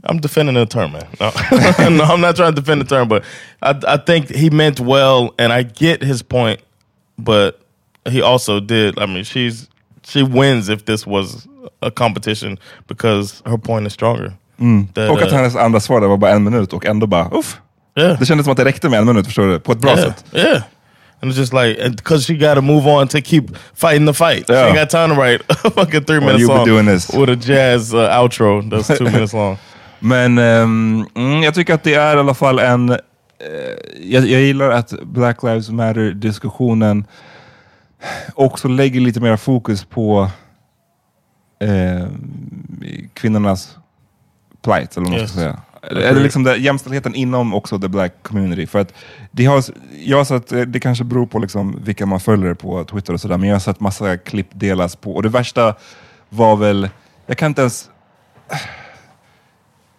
I'm defending the term, man. No. *laughs* no, I'm not trying to defend the term, but I, I think he meant well, and I get his point. But he also did. I mean, she's she wins if this was a competition because her point is stronger. That, och att uh, hennes andra svar där var bara en minut och ändå bara uff. yeah. Det kändes som att det räckte med en minut, förstår du? På ett bra yeah, sätt. Yeah. And it's just like, because she got to move on to keep fighting the fight. She Yeah. ain't got time to write a *laughs* fucking three minute be song doing this. with a jazz uh, outro that's two minutes long. *laughs* Men ehm, mm, jag tycker att det är i alla fall en... eh, jag, jag gillar att Black Lives Matter-diskussionen också lägger lite mer fokus på eh, kvinnornas plight, eller vad man Yes. ska säga. Eller, liksom det, jämställdheten inom också the black community. För att det har, jag har sett, det kanske beror på liksom vilka man följer på Twitter och sådär, men jag har sett massa klipp delas på. Och det värsta var väl, jag kan inte ens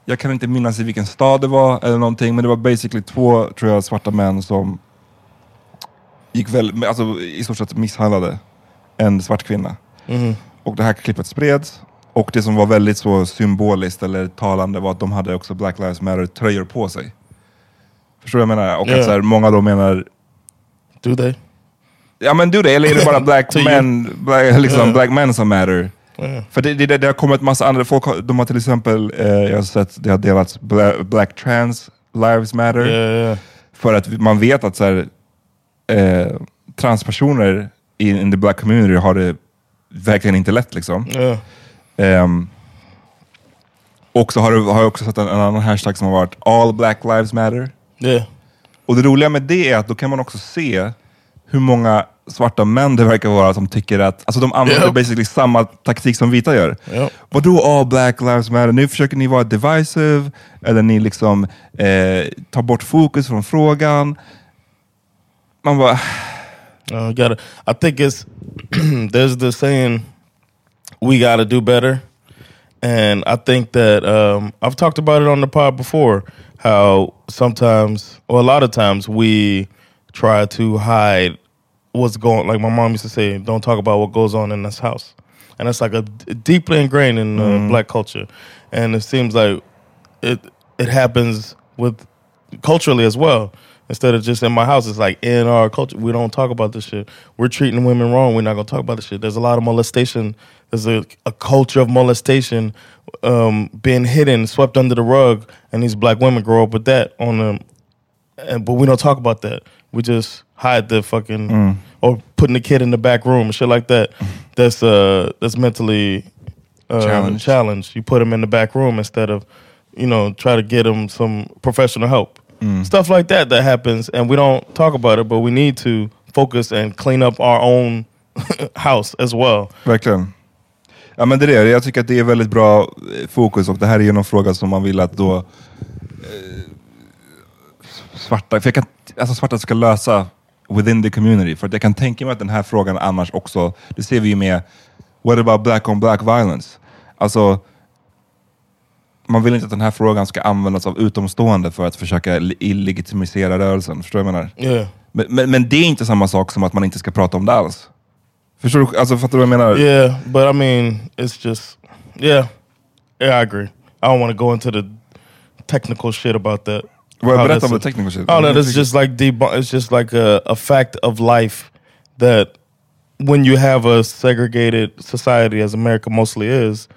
jag kan inte minnas i vilken stad det var eller någonting, men det var basically två, tror jag, svarta män som gick väl, alltså i stort sett misshandlade en svart kvinna. Och det här klippet spreds. Och det som var väldigt så symboliskt eller talande var att de hade också Black Lives Matter-tröjor på sig. Förstår du vad jag menar? Och Ja. att så här, många då menar, Do they? ja men du det, eller är det bara *laughs* black To you. men, black, liksom, Ja. black men som matter? Yeah. För det, det, det har kommit massa andra, folk har, de har till exempel, eh, jag har sett, det har delats Bla, Black Trans Lives Matter. Yeah, yeah. För att man vet att så här, eh, transpersoner in, in the black community har det verkligen inte lätt liksom. Yeah. Ehm, och så har, du, har jag också sett en, en annan hashtag som har varit All Black Lives Matter. Yeah. Och det roliga med det är att då kan man också se hur många svarta män det verkar vara som tycker att, alltså de använder Ja. basically samma taktik som vita gör. Ja. Vadå all black lives matter? Nu försöker ni vara divisive, eller ni liksom eh, tar bort fokus från frågan. Man bara, Uh, gotta. I think it's *clears throat* there's the saying we got to do better, and I think that um, I've talked about it on the pod before. How sometimes, or a lot of times, we try to hide what's going. Like my mom used to say, "Don't talk about what goes on in this house," and that's like a deeply ingrained in uh, black culture. And it seems like it it happens with culturally as well. Instead of just in my house, it's like in our culture, we don't talk about this shit. We're treating women wrong. We're not gonna talk about this shit. There's a lot of molestation. There's a, a culture of molestation um, being hidden, swept under the rug, and these black women grow up with that on them. And but we don't talk about that. We just hide the fucking or putting the kid in the back room and shit like that. *laughs* That's uh that's mentally uh, Challenged. challenged. You put them in the back room instead of you know try to get them some professional help. Stuff like that that happens, and we don't talk about it, but we need to focus and clean up our own *laughs* house as well. verkligen. Ja men det är det, jag tycker att det är väldigt bra eh, fokus och det här är ju någon fråga som man vill att då eh, svarta, för jag kan, alltså svarta ska lösa within the community. För att jag kan tänka mig att den här frågan annars också, det ser vi ju med what about black on black violence? Alltså, man vill inte att den här frågan ska användas av utomstående för att försöka illegitimisera rörelsen. Förstår du vad jag menar? Yeah. Men, men, men det är inte samma sak som att man inte ska prata om det alls. Förstår du? Alltså, fattar du vad jag menar? Yeah, but I mean, it's just yeah, yeah. I agree. I don't want to go into the technical shit about that. Well, How berätta om det technical shit. Oh no, that's just like. It's just like a, a fact of life that when you have a segregated society, as America mostly is,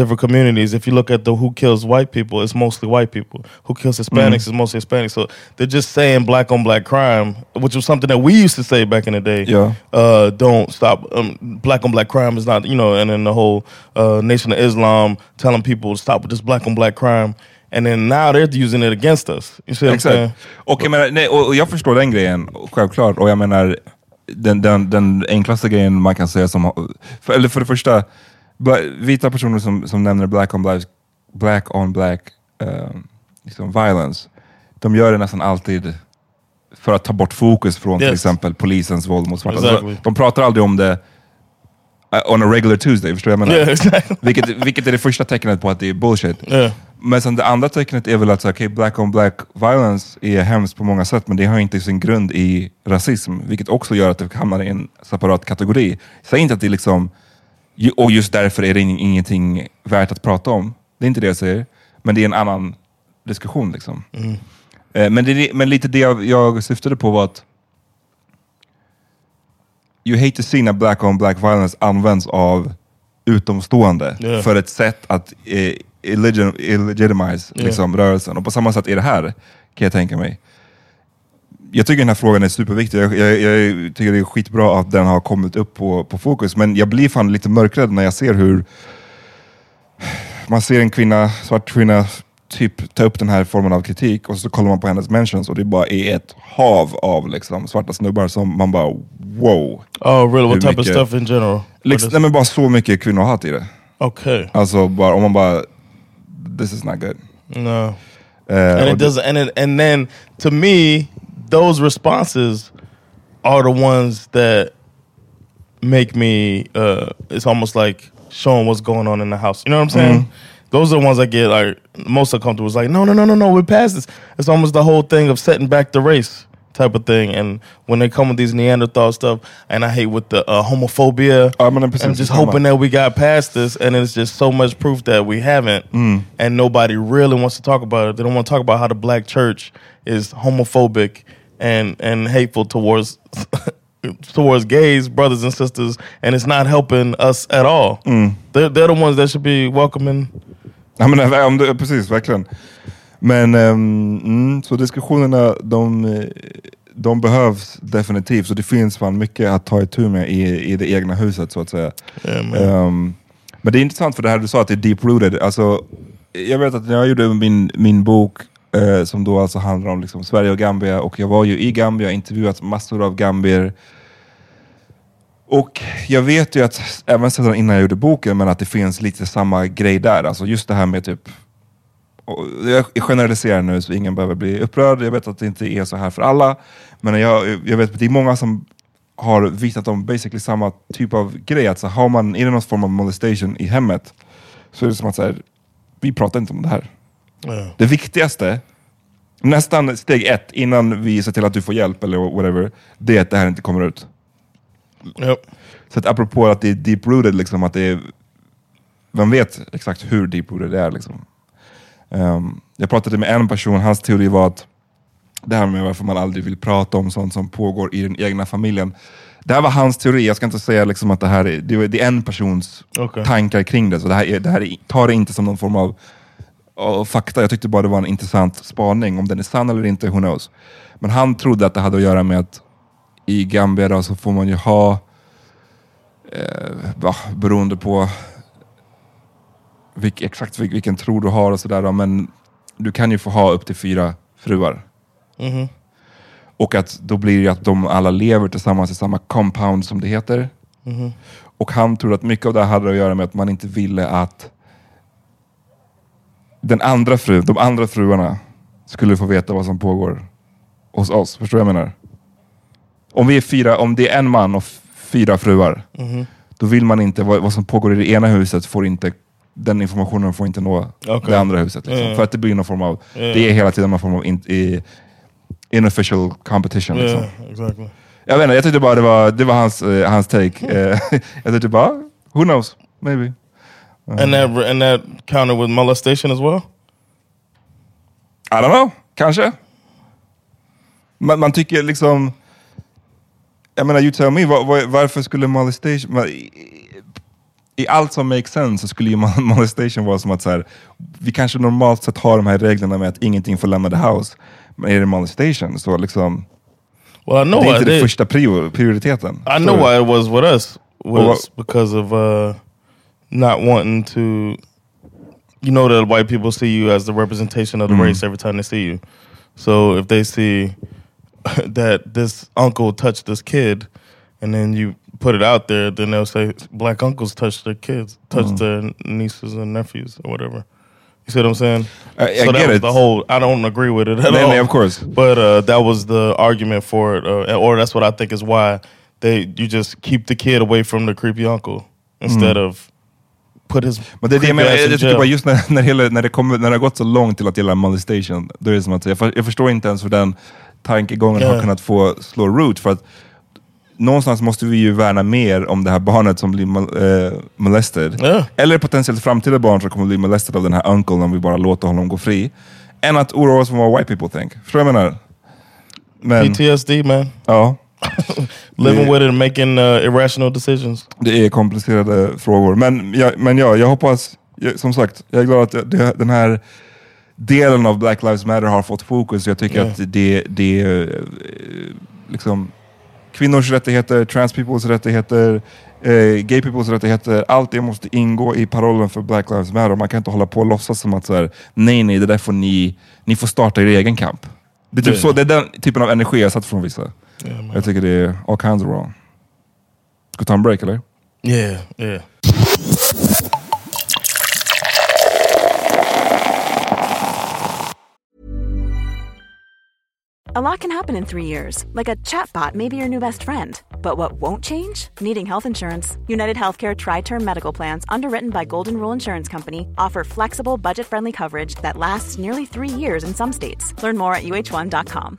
different communities. If you look at the who kills white people, it's mostly white people. Who kills Hispanics is mostly Hispanics. So they're just saying black on black crime, which was something that we used to say back in the day. Yeah. Uh, don't stop. Um, black on black crime is not, you know, and then the whole uh, Nation of Islam telling people to stop with this black on black crime. And then now they're using it against us. You see what I'm saying? Exakt. Och jag, menar, nej, och jag förstår den grejen, självklart. Och jag menar, den, den, den enklaste grejen man kan säga som... För, eller för det första, vita personer som, som nämner black on black, black, on black um, liksom violence, de gör det nästan alltid för att ta bort fokus från till Yes. exempel polisens våld mot svarta. Exactly. Så De pratar aldrig om det uh, on a regular Tuesday, förstår du vad jag menar? Yeah, exactly. *laughs* Vilket, vilket är det första tecknet på att det är bullshit. Yeah. Men sen det andra tecknet är väl att okay, black on black violence är hemskt på många sätt, men det har inte sin grund i rasism, vilket också gör att det hamnar i en separat kategori. Säg inte att det är liksom, och just därför är det ing- ingenting värt att prata om. Det är inte det jag säger, men det är en annan diskussion. Liksom. Eh, Men, det, men lite det jag, jag syftade på var att you hate to see när black on black violence används av utomstående Yeah. för ett sätt att eh, illegit- illegitimize Yeah. liksom, rörelsen. Och på samma sätt är det här, kan jag tänka mig. Jag tycker den här frågan är superviktig. Jag, jag, jag tycker det är skitbra att den har kommit upp på, på fokus, men jag blir fan lite mörkrädd när jag ser hur man ser en kvinna, svart kvinna, typ ta upp den här formen av kritik och så kollar man på hennes mentions och det bara är ett hav av liksom, svarta snubbar som man bara wow. Oh, really? What type of mycket- stuff in general? Liksom, nej men bara så mycket kvinnohat i det. okay. Alltså bara, om man bara, this is not good. No. Eh, and it doesn't and it, and then to me those responses are the ones that make me uh it's almost like showing what's going on in the house. You know what i'm saying? Those are the ones i get like most uncomfortable. It's like no no no no no we're past this. It's almost the whole thing of setting back the race type of thing. And when they come with these neanderthal stuff and i hate with the uh, homophobia Ja, men precis i'm just hoping that we got past this and it's just so much proof that we haven't. And nobody really wants to talk about it. They don't want to talk about how the black church is homophobic and and hateful towards *laughs* towards gays brothers and sisters and it's not helping us at all they're, they're the ones that should be welcoming Ja, men, om det, precis, verkligen. Men ehm, mm, så diskussionerna, de, de behövs definitivt. Så det finns fan mycket att ta itu med i, i det egna huset så att säga. Yeah. Ehm, men det är intressant för det här du sa att det är deep rooted. Alltså, jag vet att när jag gjorde min, min bok eh, som då alltså handlar om liksom Sverige och Gambia och jag var ju i Gambia, och intervjuat massor av gambier. Och jag vet ju att, även sedan innan jag gjorde boken, men att det finns lite samma grej där. Alltså just det här med typ och jag generaliserar nu så ingen behöver bli upprörd. Jag vet att det inte är så här för alla. Men jag, jag vet att det är många som har vittnat om basically samma typ av grej. Alltså har man, är det någon form av molestation i hemmet så är det som att så här, vi pratar inte om det här. Det viktigaste, nästan steg ett innan vi ser till att du får hjälp eller whatever, det är att det här inte kommer ut. Yep. Så att apropå att det är deep rooted, liksom, att det är, vem vet exakt hur deep rooted det är. Liksom. Ehm, jag pratade med en person, hans teori var att det här med varför man aldrig vill prata om sånt som pågår i den egna familjen. Det här var hans teori, jag ska inte säga liksom att det här är, det är, en persons Okej. tankar kring det. Så det här, är, det här är, tar det inte som någon form av av fakta. Jag tyckte bara det var en intressant spaning. Om den är sann eller inte, who knows. Men han trodde att det hade att göra med att i Gambia då, så får man ju ha, eh, va, beroende på vilk, exakt vil, vilken tro du har och sådär, men du kan ju få ha upp till fyra fruar. Mhm. Och att då blir det att de alla lever tillsammans i samma compound som det heter. Och han tror att mycket av det hade att göra med att man inte ville att den andra frun, de andra fruarna skulle få veta vad som pågår hos oss. Förstår du vad jag menar? Om vi är fyra, om det är en man och fyra fruar, då vill man inte, vad, vad som pågår i det ena huset får inte, den informationen får inte nå Okej. det andra huset. Liksom. Mm. För att det blir någon form av, Ja. det är hela tiden någon form av in, i, inofficial competition. Liksom. Yeah, exactly. Jag vet inte, jag tyckte bara det var, det var hans, eh, hans take. Eh, *laughs* jag tyckte bara, who knows, maybe. And that and that counted with molestation as well. I don't know, kanske. Man, man tycker liksom, jag menar you tell me, var, var, varför skulle molestation, ma- i, i allt som makes sense så skulle ju mol- *laughs* molestation vara som att så här, vi kanske normalt sett har de här reglerna med att ingenting får lämna the house. Men är det molestation så liksom, Well, I know det är why inte they, den första prior, prioriteten. I know why it was with us was because of uh, not wanting to. You know that white people see you as the representation of the race every time they see you. So if they see *laughs* that this uncle touched this kid, and then you put it out there, then they'll say black uncles touch their kids, touch their nieces and nephews or whatever. You see what I'm saying? I- I so that get was it. the whole. I don't agree with it at all. of course. But uh, that was the argument for it, uh, or that's what I think is why they you just keep the kid away from the creepy uncle instead Mm. of put his Men det är det jag menar, jag, jag tycker bara just när, när, hela, när, det kommer, när det har gått så långt till att gälla molestation, då är det som att jag, för, jag förstår inte ens hur den tankegången har Ja. kunnat få slå root. För att någonstans måste vi ju värna mer om det här barnet som blir mol- eh, molested. Ja. Eller potentiellt framtida barn som kommer bli molested av den här unclen om vi bara låter honom gå fri. Än att oroa oss för vad white people think. Förstår du vad jag menar? Men, PTSD man. ja, *laughs* Living with it and making uh, irrational decisions. det är komplicerade frågor. Men, ja, men ja, jag hoppas, jag, som sagt, jag är glad att det, den här delen av Black Lives Matter har fått fokus. Jag tycker Ja. att det, det eh, liksom kvinnors rättigheter, trans peoples rättigheter, eh, gay peoples rättigheter, allt det måste ingå i parollen för Black Lives Matter. Man kan inte hålla på och låtsas som att så här, nej, nej, det där får ni, ni får starta er egen kamp. Det är, typ så, det är den typen av energi jag satt från vissa. Yeah, man. Jag tycker det är all kinds of wrong. Ska vi ta en break eller? Yeah, yeah. A lot can happen in three years, like a chatbot may be your new best friend. But what won't change? Needing health insurance. United Healthcare Tri Term Medical Plans, underwritten by Golden Rule Insurance Company, offer flexible, budget friendly coverage that lasts nearly three years in some states. Learn more at uh1.com.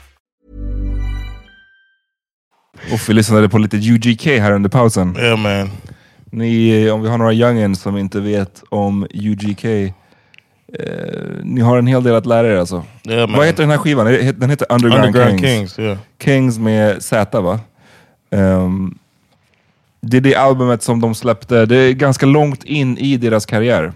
Och vi lyssnade på lite UGK här under pausen. Yeah, man. Ni, om vi har några youngins som inte vet om UGK, eh, ni har en hel del att lära er alltså. Yeah, man. Vad heter den här skivan? Den heter Underground, Underground Kings. Kings. Yeah. Kings med Z va? Ehm, det är det albumet som de släppte, det är ganska långt in i deras karriär.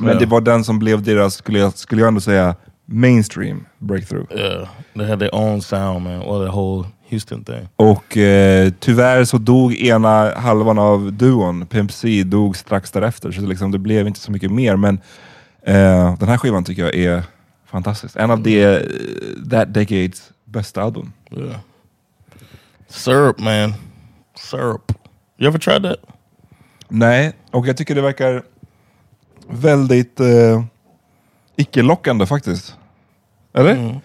Men Ja. det var den som blev deras, skulle jag, skulle jag ändå säga, mainstream breakthrough. Yeah, they had their own sound, man. Well, the whole Houston thing. Och eh, tyvärr så dog ena halvan av duon, Pimp C, dog strax därefter. Så det, liksom, det blev inte så mycket mer. Men eh, den här skivan tycker jag är fantastisk. En av det, eh, that decades bästa album. Yeah. Syrup, man. Syrup. You ever tried that? Nej, och jag tycker det verkar väldigt eh, icke-lockande faktiskt. Eller?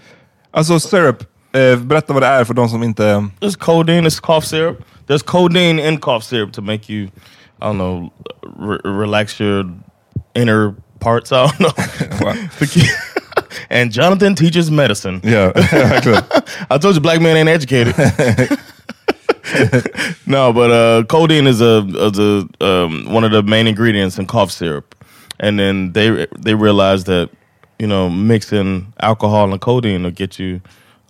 Alltså syrup, eh, berätta vad det är för de som inte... There's codeine. It's cough syrup. There's codeine in cough syrup to make you, I don't know, re- relax your inner parts. *laughs* I don't know. Wow. To keep- *laughs* and Jonathan teaches medicine. Yeah. *laughs* I told you black men ain't educated. no, but uh, codeine is a, is a um, one of the main ingredients in cough syrup, and then they they realized that you know mixing alcohol and codeine will get you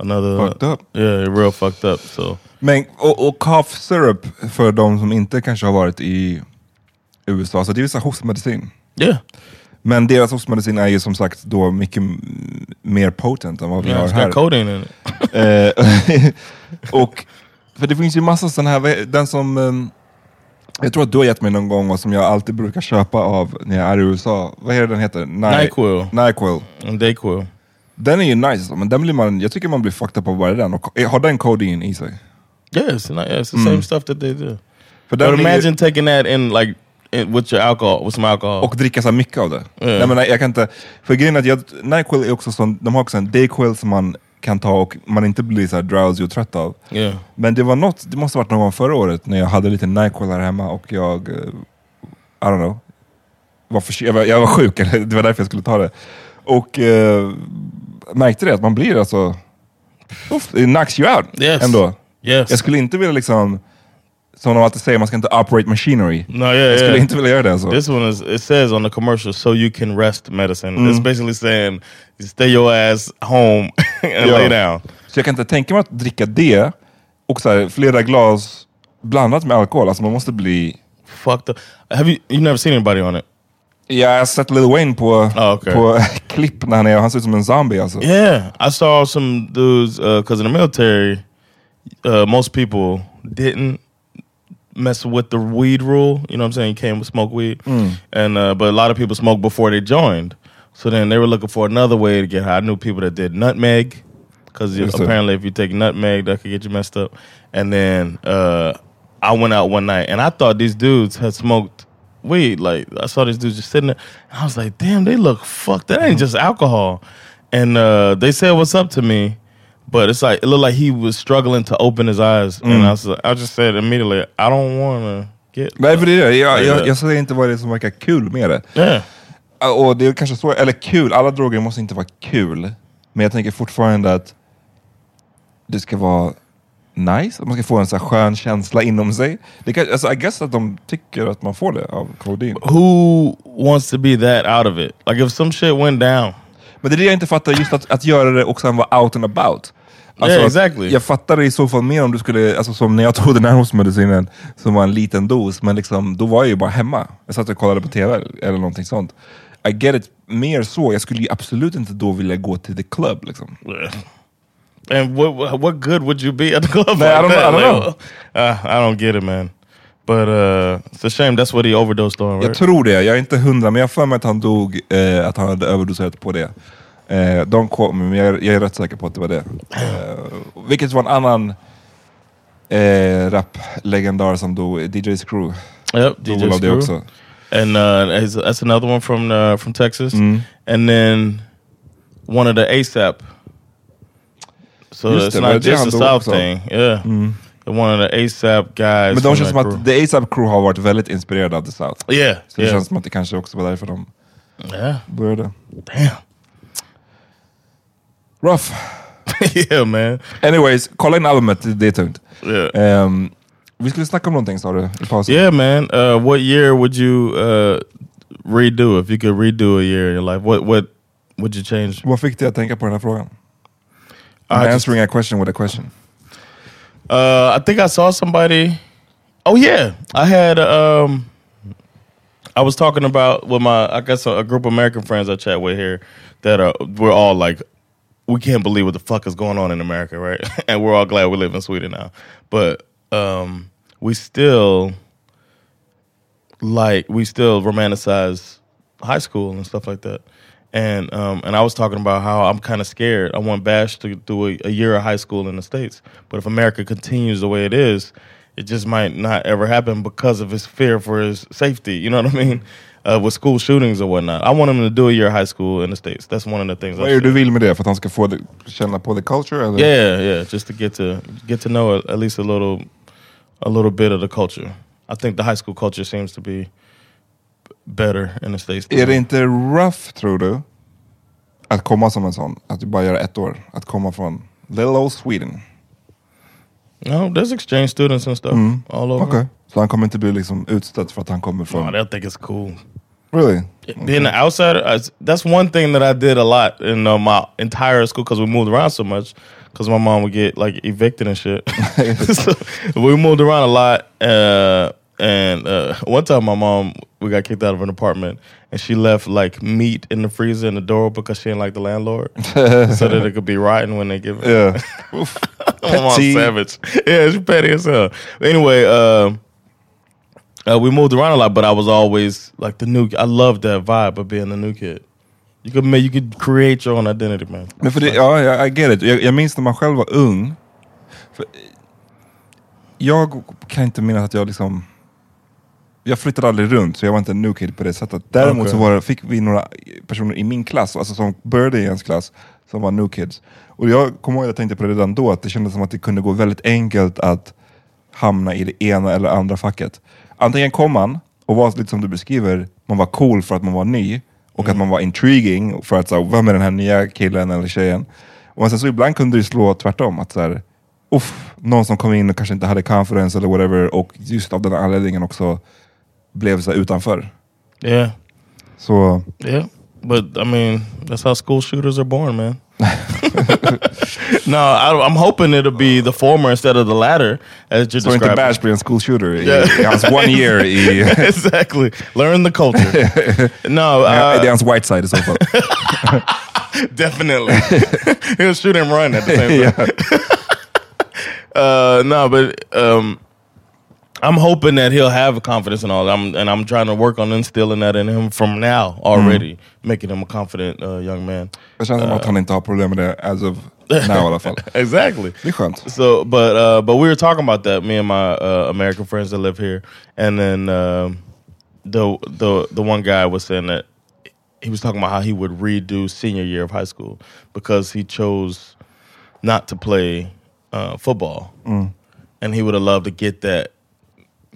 another Fucked up. Yeah, real fucked up. So Men, och, och cough syrup, för de som inte kanske har varit i USA, så det är ju så hostmedicin. yeah, Men deras hostmedicin är ju som sagt då mycket mer potent än vad vi yeah har här. got codeine in it. *laughs* Eh, *laughs* och, för det finns ju massa sådana här, den som ehm, jag tror att du har gett mig någon gång och som jag alltid brukar köpa av när jag är i USA. Vad är det den heter? Ny- Nyquil Nyquil. and Dayquil. Den är ju nice, men den blir man, jag tycker man blir fucked up av bara den. Och, har den codeine i sig? Yeah, it's, not, yeah, it's the same stuff that they do. För But imagine taking that in like in, with your alcohol, with some alcohol. och dricka så mycket av det. Ja. Nej, men jag kan inte, för grejen är att jag, Nyquil är också sån, de har också en Dayquil som man kan ta och man inte blir så drowsy och trött av. yeah. Men det var något, det måste ha varit någon gång förra året när jag hade lite Nyquil här hemma och jag, eh, I don't know, var för, jag, var, jag var sjuk, *laughs* det var därför jag skulle ta det. Och eh, märkte det att man blir alltså, uff, det knocks you out Yes. ändå. Yes. Jag skulle inte vilja liksom som de alltid säger, man ska inte operate machinery. No, yeah, jag skulle yeah. inte vilja göra det. Så. This one is it says on the commercial so you can rest medicine. Mm. It's basically saying stay your ass home *laughs* and Ja. lay down. Så jag kan inte tänka mig att dricka det och så här, flera glas blandat med alkohol. Alltså man måste bli... Fucked up. Have you you never seen anybody on it? Jag har sett Lil Wayne på, Oh, okay. på *laughs* klipp när han är, han ser ut som en zombie alltså. Yeah, I saw some dudes because in the military, uh, most people didn't mess with the weed rule. You know what I'm saying? You can't smoke weed, and uh, but a lot of people smoked before they joined. So then they were looking for another way to get high. I knew people that did nutmeg because apparently if you take nutmeg, that could get you messed up. And then uh, I went out one night and I thought these dudes had smoked weed. Like I saw these dudes just sitting there, I was like, "Damn, they look fucked. That ain't just alcohol." And uh, they said what's up to me, but it's like it looked like he was struggling to open his eyes, and I was I just said immediately, "I don't want to get." Nej, för det är det. Jag, Ja. jag, jag säger inte vad det är som verkar kul med det. Yeah, Och det är kanske så, eller kul, alla droger måste inte vara kul. Men jag tänker fortfarande att det ska vara nice, att man ska få en så här skön känsla inom sig. Det kan, alltså, I guess att de tycker att man får det av kodein. who wants to be that out of it? Like if some shit went down, Men det är det jag inte fattar, just att, att göra det och sen vara out and about. Alltså, Yeah, exactly. Jag fattar det i så fall mer om du skulle, alltså som när jag tog den här hostmedicinen som var en liten dos, men liksom, då var jag ju bara hemma. Jag satt och kollade på TV eller någonting sånt. I get it mer så, jag skulle ju absolut inte då vilja gå till the club. Liksom. And what what- good would you be at the club? Man, I like don't know- that? I don't Like, uh, I don't get it, man. But uh, it's a shame. That's what he overdosed on, Jag right? tror det, jag är inte hundra, men jag har för mig att han dog, eh, att han hade överdoserat på det. Eh, de kom, men jag, är- jag är rätt säker på att det var det. Eh, vilket var en annan eh, rap-legendar som dog, DJ Screw. Yep, Dog DJ av det Screw. också. and uh, that's that's another one from uh, from Texas, Mm. and then one of the ASAP. So Just it's det, var not det just han dog South också? thing, yeah. One of the ASAP guys. Men de from känns that som crew. att The ASAP Crew har varit väldigt inspirerade av The South. yeah, Så det yeah, känns som att det kanske också var därför de yeah. började. Damn, Rough. *laughs* yeah, man. Anyways, kolla in albumet, det är tungt. Yeah, Ehm, vi skulle snacka om någonting sa du i pausen. yeah, man. Uh, what year would you uh, redo if you could redo a year in your life? What what would you change? Vad fick dig att tänka på den här frågan? I I'm just- answering a question with a question. Uh, I think I saw somebody. Oh yeah, I had. Um, I was talking about with my, I guess, a, a group of American friends I chat with here that are we're all like, we can't believe what the fuck is going on in America, right? *laughs* and we're all glad we live in Sweden now, but um, we still like we still romanticize high school and stuff like that. And um, and I was talking about how I'm kind of scared. I want Bash to do a, a year of high school in the states, but if America continues the way it is, it just might not ever happen because of his fear for his safety. You know what I mean? Uh, with school shootings or whatnot, I want him to do a year of high school in the states. That's one of the things. Vad är du vill med det? För att han ska få det, känna på the culture? Eller? Yeah, yeah, just to get to get to know at least a little, a little bit of the culture. I think the high school culture seems to be better in the states. Är det inte rough, tror du? Att komma som en sån? Att du bara gör ett år? Att komma från little old Sweden? No, there's exchange students and stuff all over. Okej. Så han kommer inte bli liksom utstött för att han kommer från... they'll think it's cool. Really? Being an outsider, I, that's one thing that I did a lot in uh, my entire school because we moved around so much. Because my mom would get like evicted and shit. *laughs* so we moved around a lot. Uh, and uh, one time, my mom we got kicked out of an apartment, and she left like meat in the freezer in the door because she didn't like the landlord, *laughs* so that it could be rotten when they give it. Yeah. *laughs* *laughs* My mom's savage. Yeah, she's petty as hell. Anyway, um, uh, we moved around a lot, but I was always like the new. I loved that vibe of being the new kid. You could make, you could create your own identity, man. Men för det, ja, jag- I get it. Jag, jag minns när man själv var ung. För, jag kan inte minnas att jag liksom... Jag flyttade aldrig runt, så jag var inte en new kid på det sättet. Däremot Okej. så var fick vi några personer i min klass, alltså som började i ens klass, som var new kids. Och jag kommer ihåg att jag tänkte på det redan då, att det kändes som att det kunde gå väldigt enkelt att hamna i det ena eller andra facket. Antingen kom man och var lite som du beskriver, man var cool för att man var ny och att man var intriguing för att så, vem är den här nya killen eller tjejen? Och sen så ibland kunde det slå tvärtom, att så här, uff, någon som kom in och kanske inte hade confidence eller whatever och just av den anledningen också blev så här utanför. Yeah, Så yeah. But I mean, that's how school shooters are born, man. *laughs* no, I, I'm hoping it'll be the former instead of the latter, as you're inte describing. Bash en school shooter Yeah. i hans one year *laughs* i... exactly. Learn the culture. *laughs* no, uh, hans white side i så fall. definitely. He'll shoot and run at the same time. uh, no, but um, I'm hoping that he'll have confidence and all. I'm and I'm trying to work on instilling that in him from now already, making him a confident uh, young man. Det känns som att han inte har problem med det as of *laughs* now i alla fall. exactly. Det är skönt. So, but uh, but we were talking about that, me and my uh, American friends that live here, and then um the the the one guy was saying that he was talking about how he would redo senior year of high school because he chose not to play uh, football, and he would have loved to get that.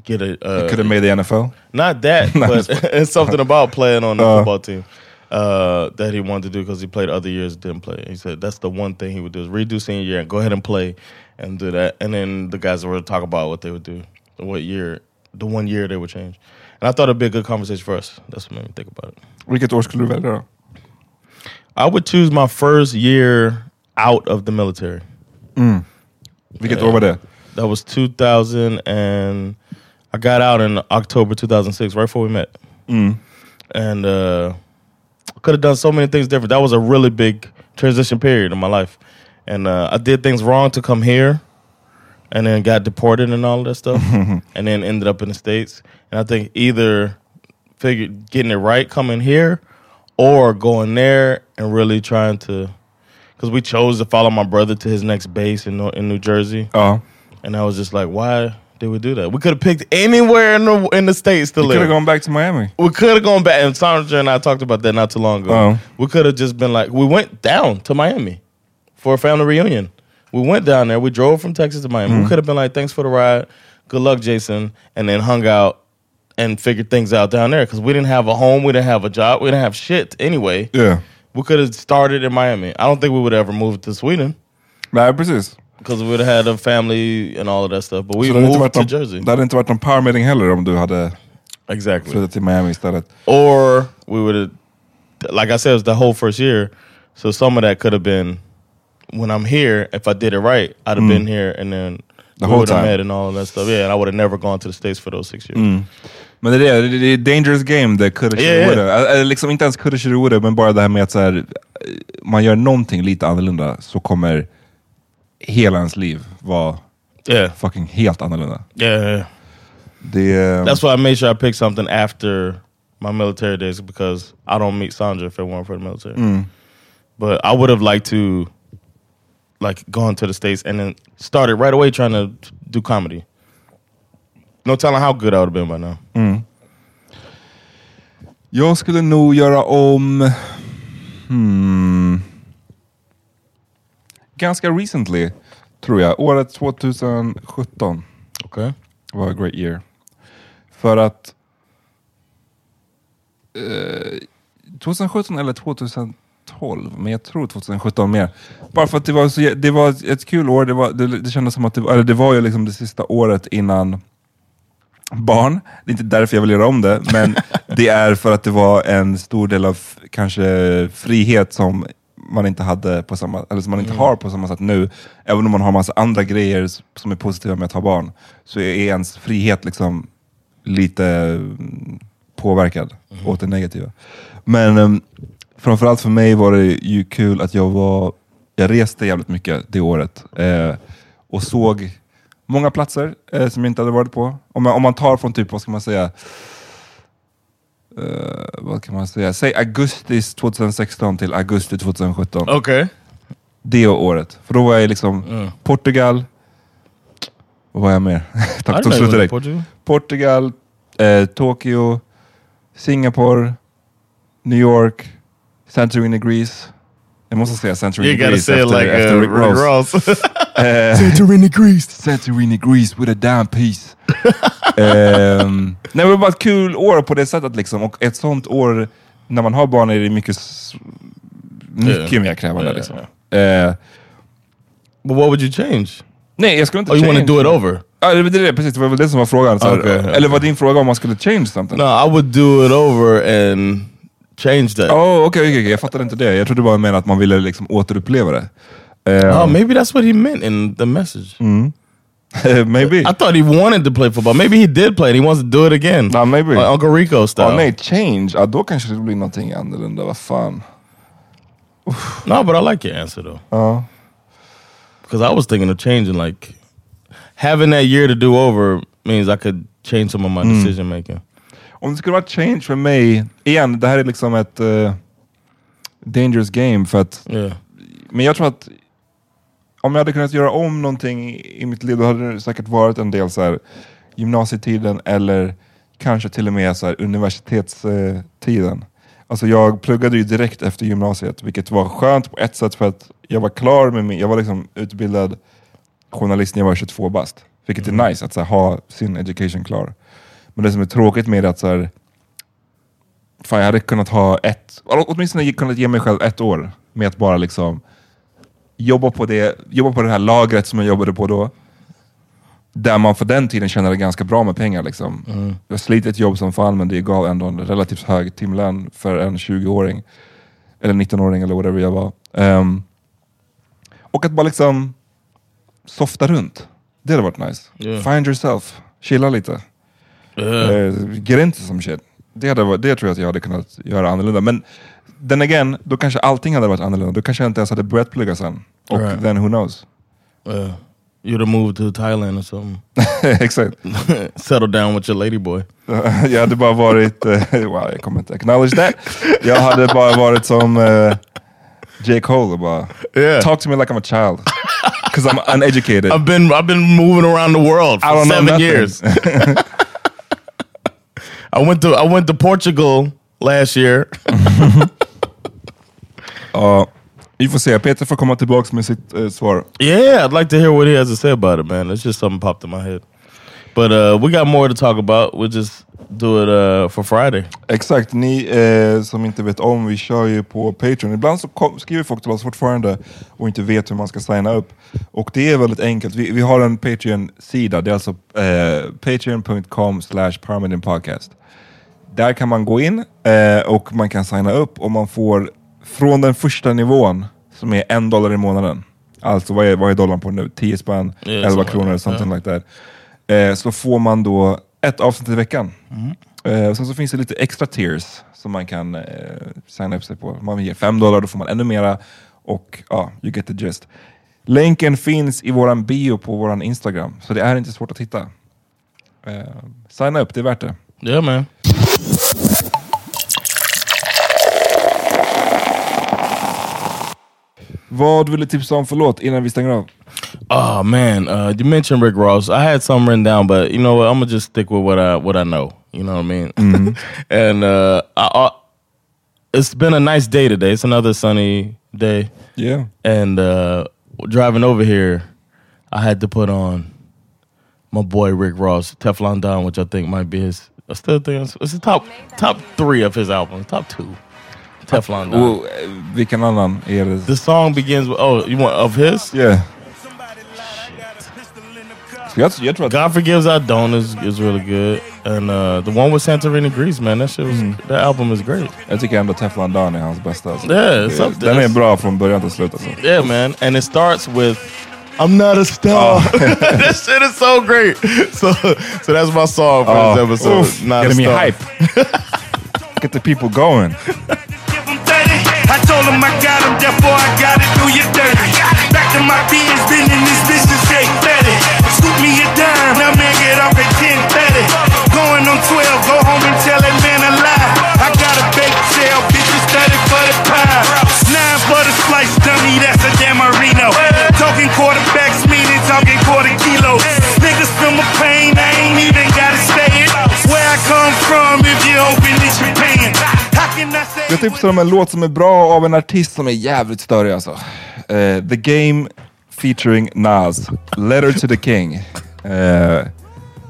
Get a uh, Could have made the NFL. not that, *laughs* but *laughs* it's something about playing on the Uh. football team uh, that he wanted to do because he played other years, didn't play. He said that's the one thing he would do is redo senior year and go ahead and play and do that. And then the guys were talk about what they would do, what year, the one year they would change. And I thought it'd be a good conversation for us. That's what made me think about it. Vilket år skulle du välja? I would choose my first year out of the military. Vilket år var det? That was 2000 and I got out in October 2006, right before we met. And uh, could have done so many things different. That was a really big transition period in my life. And uh, I did things wrong to come here and then got deported and all that stuff *laughs* and then ended up in the States. And I think either figured getting it right coming here or going there and really trying to because we chose to follow my brother to his next base in, in New Jersey. Ja. And I was just like, why did we do that? We could have picked anywhere in the in the states to You could have gone back to Miami. we could have gone back, and Sandra and I talked about that not too long ago. Oh. We could have just been like, we went down to Miami for a family reunion. We went down there. We drove from Texas to Miami. Mm. We could have been like, thanks for the ride. Good luck, Jason. And then hung out and figured things out down there because we didn't have a home. We didn't have a job. We didn't have shit anyway. Yeah. We could have started in Miami. I don't think we would ever move to Sweden Nej, precis. Because we would have had a family and all of that stuff. But we inte moved to någon, Jersey. det hade inte varit någon power meeting heller om du hade Exactly. flyttat till Miami istället. or we would have like i said it was the whole first year so some of that could have been when i'm here if i did it right i'd have been here and then Mm. The whole time. met and all of that stuff yeah and i would have never gone to the states for those six years Mm. Men det är det, det är dangerous game, det coulda, shoulda, Yeah, yeah. woulda. Eller liksom inte ens coulda, shoulda, men bara det här med att så här, eh, man gör någonting lite annorlunda så kommer hela ens liv vara yeah fucking helt annorlunda. yeah. Det, är- that's why i made sure i picked something after my military days because i don't meet sandra if it weren't for the military Mm. but i would have liked to like gone to the states and then started right away trying to do comedy no telling how good i would have been by now Jag skulle nog göra om... Hmm, ganska recently, tror jag. Året 2017 okay var a great year. För att... Eh, 2017 eller 2012, men jag tror 2017 mer. Bara för att det var, så, det var ett kul år. Det, var, det, det kändes som att det, var- eller det var ju liksom det sista året innan barn. Det är inte därför jag vill göra om det, men *laughs* det är för att det var en stor del av kanske frihet som man inte hade på samma, eller som man inte har på samma sätt nu. Även om man har massa andra grejer som är positiva med att ha barn, så är ens frihet liksom lite mm, påverkad åt det negativa. Men um, framförallt för mig var det ju kul att jag var, jag reste jävligt mycket det året. Eh, och såg många platser eh, som jag inte hade varit på. Om man, om man tar från typ, vad ska man säga, eh, vad kan man säga? Säg augusti 2016 till augusti 2017. okay Det året. För då var jag i liksom Portugal, vad var jag mer? *laughs* Tack, tog slut direkt. Portugal. Eh, Tokyo, Singapore, New York, Santorini, Greece. Jag måste säga Santorini, You gotta Greece say it efter, like efter uh, Rick Rick Ross. Ross. *laughs* Eh, Santorini, Greece. Santorini, Greece with a damn piece. *laughs* Ehm, nej, det var bara ett kul år på det sättet liksom. Och ett sånt år, när man har barn är det mycket, mycket Yeah. mer krävande. Yeah, liksom. Eh, But what would you change? Nej, jag skulle inte Oh, you want to change. do it over? Ja, det, det, det, precis, det var väl det som var frågan. Så här, Okej, okej. Eller var din fråga om man skulle change something? No, I would do it over and change that. Oh, okej, okej, okej. jag fattade inte det. Jag trodde bara menade att man ville liksom återuppleva det. Eh, Oh, maybe that's what he meant in the message. *laughs* maybe. I thought he wanted to play football. Maybe he did play and he wants to do it again. Nah, maybe. Like Uncle Rico oh, style. Ja, nej, change. Ja, då kanske det blir någonting annorlunda. Vad fan. No, but I like your answer though. Uh-huh. Ja. Because I was thinking of changing, like having that year to do over means I could change some of my hmm. decision making. Om det skulle vara change för mig, igen, det här är liksom ett eh, dangerous game för att Yeah. Men jag tror att om jag hade kunnat göra om någonting i mitt liv, då hade det säkert varit en del så här, gymnasietiden eller kanske till och med så här, universitetstiden. Alltså jag pluggade ju direkt efter gymnasiet, vilket var skönt på ett sätt för att jag var klar med min, jag var liksom utbildad journalist när jag var 22 bast. Vilket är nice att så här, ha sin education klar. Men det som är tråkigt med det är att så här, fan, jag hade kunnat ha ett, åtminstone kunnat ge mig själv ett år med att bara liksom jobba på det, jobba på det här lagret som jag jobbade på då. Där man för den tiden tjänade ganska bra med pengar. Liksom. Jag slet ett jobb som fan men det gav ändå en relativt hög timlön för en 20-åring. Eller 19-åring eller whatever jag var. Ehm, och att bara liksom softa runt. Det hade varit nice. Yeah. Find yourself. Chilla lite. Yeah. Uh, get into some shit. Det, hade, varit- det tror jag att jag hade kunnat göra annorlunda. Men then again, då kanske allting hade varit annorlunda. Då kanske jag inte ens hade börjat plugga sen. Och Right. then who knows? Uh, you'd have moved to Thailand or something. *laughs* Exakt. *laughs* Settle down with your ladyboy. *laughs* jag hade bara varit, eh, wow jag kommer inte acknowledge that. Jag hade bara varit som uh, J. Cole och bara, Yeah. talk to me like I'm a child. Because I'm uneducated. I've been I've been moving around the world for seven years. I went to I went to Portugal last year. Vi får se. Peter får komma tillbaka med sitt eh, svar. Yeah, I'd like to hear what he has to say about it, man. It's just something popped in my head. But uh, we got more to talk about. We'll just do it uh, for Friday. Exakt, ni eh, som inte vet om, vi kör ju på Patreon. Ibland så kom, skriver folk till oss fortfarande och inte vet hur man ska signa upp. Och det är väldigt enkelt. Vi, vi har en Patreon-sida, det är alltså eh, patreon.com slash podcast. Där kan man gå in eh, och man kan signa upp och man får från den första nivån som är en dollar i månaden. Alltså vad är, vad är dollarn på nu? 10 spänn, Yeah, 11 something kronor, that, something like that. Eh, så får man då ett avsnitt i veckan. Eh, sen så finns det lite extra tiers som man kan eh, signa upp sig på. Man ger 5 dollar, då får man ännu mera. Och ja, you get the gist. Länken finns i våran bio på våran Instagram, så det är inte svårt att hitta. Eh, signa upp, det är värt det. Yeah, man. Vad vill du tipsa om för låt innan vi stänger av? Oh man, uh, you mentioned Rick Ross. I had some written down, but you know what? I'm gonna just stick with what I what I know. You know what I mean? *laughs* and uh, I, I, it's been a nice day today. It's another sunny day, Yeah. and uh, driving over here, I had to put on my boy Rick Ross, Teflon Don, which I think might be his. I still think it's, it's the top top three of his albums, top two. Teflon Don. Och, eh, vilken annan är det? The song begins with oh, you want of his? Yeah. Jag, jag tror att... God Forgives I Don't is, is really good. And uh, the one with Santorini Grease, man, that shit was, that album is great. Jag tycker ändå Teflon Don är hans bästa. Alltså. Yeah, it's Det- up there. Den är bra från början till slut. Alltså. Yeah, man. And it starts with I'm not a star. *laughs* that shit is so great. *laughs* So so that's my song for this episode. oof, not a getting me hype. *laughs* Get the people going. Told him I got him, therefore I gotta do you dirty. Back to my beans, been in this business, tipsar om en låt som är bra av en artist som är jävligt störig alltså. Eh, the Game featuring Nas. Letter to the King. Eh,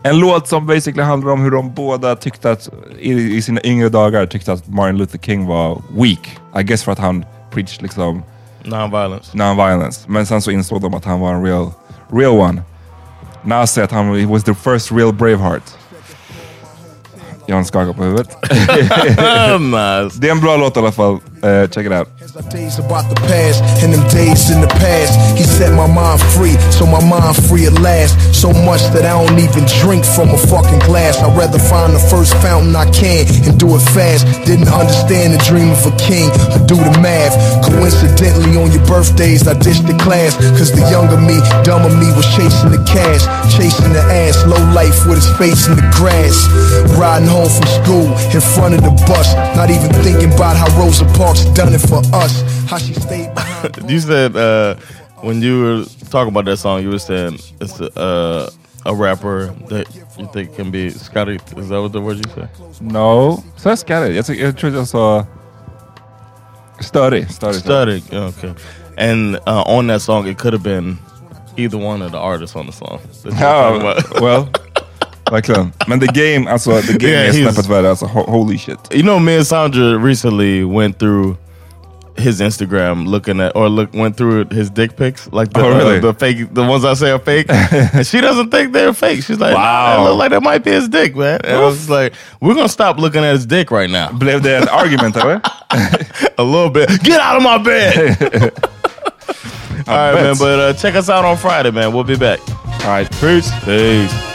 en låt som basically handlar om hur de båda tyckte att, i, i sina yngre dagar, tyckte att Martin Luther King var weak. I guess för att han preached liksom Non-violence. non-violence. Men sen så insåg de att han var en real, real one. Nas säger att han was the first real Braveheart. Jan skakar på huvudet. *laughs* nice. Det är en bra låt i alla fall. Uh, check it out. Days about the past and them days in the past. He set my mind free, so my mind free at last. So much that I don't even drink from a fucking glass. I'd rather find the first fountain I can and do it fast. Didn't understand the dream of a king, but do the math. Coincidentally, on your birthdays, I ditched the class. Cause the younger me, dumber me was chasing the cash, chasing the ass. Low life with his face in the grass. Riding home from school in front of the bus. Not even thinking about how Rosa Parks done it for us. How she stayed behind. *laughs* You said uh, when you were talking about that song, you were saying it's a, uh, a rapper that you think can be Scotty. Is that what the word you said? No. Så jag ska det. Jag, tycker- jag tror jag sa... Störig. Störig. Study. Okay. And uh, on that song, it could have been either one of the artists on the song. that you were talking Ja, about. well. *laughs* Verkligen. Men the game, alltså the game Yeah, är snäppet värre. Alltså holy shit. You know, me and Sandra recently went through his Instagram looking at or look went through his dick pics, like the, Oh, really? uh, the fake, the ones I say are fake, *laughs* and she doesn't think they're fake. She's like, Wow. look like that might be his dick, man. And I was like, we're gonna stop looking at his dick right now, Blev det en argument eller? *laughs* a little bit. Get out of my bed. *laughs* All right, bet. man. But uh, check us out on Friday, man. We'll be back. All right. Peace. Peace.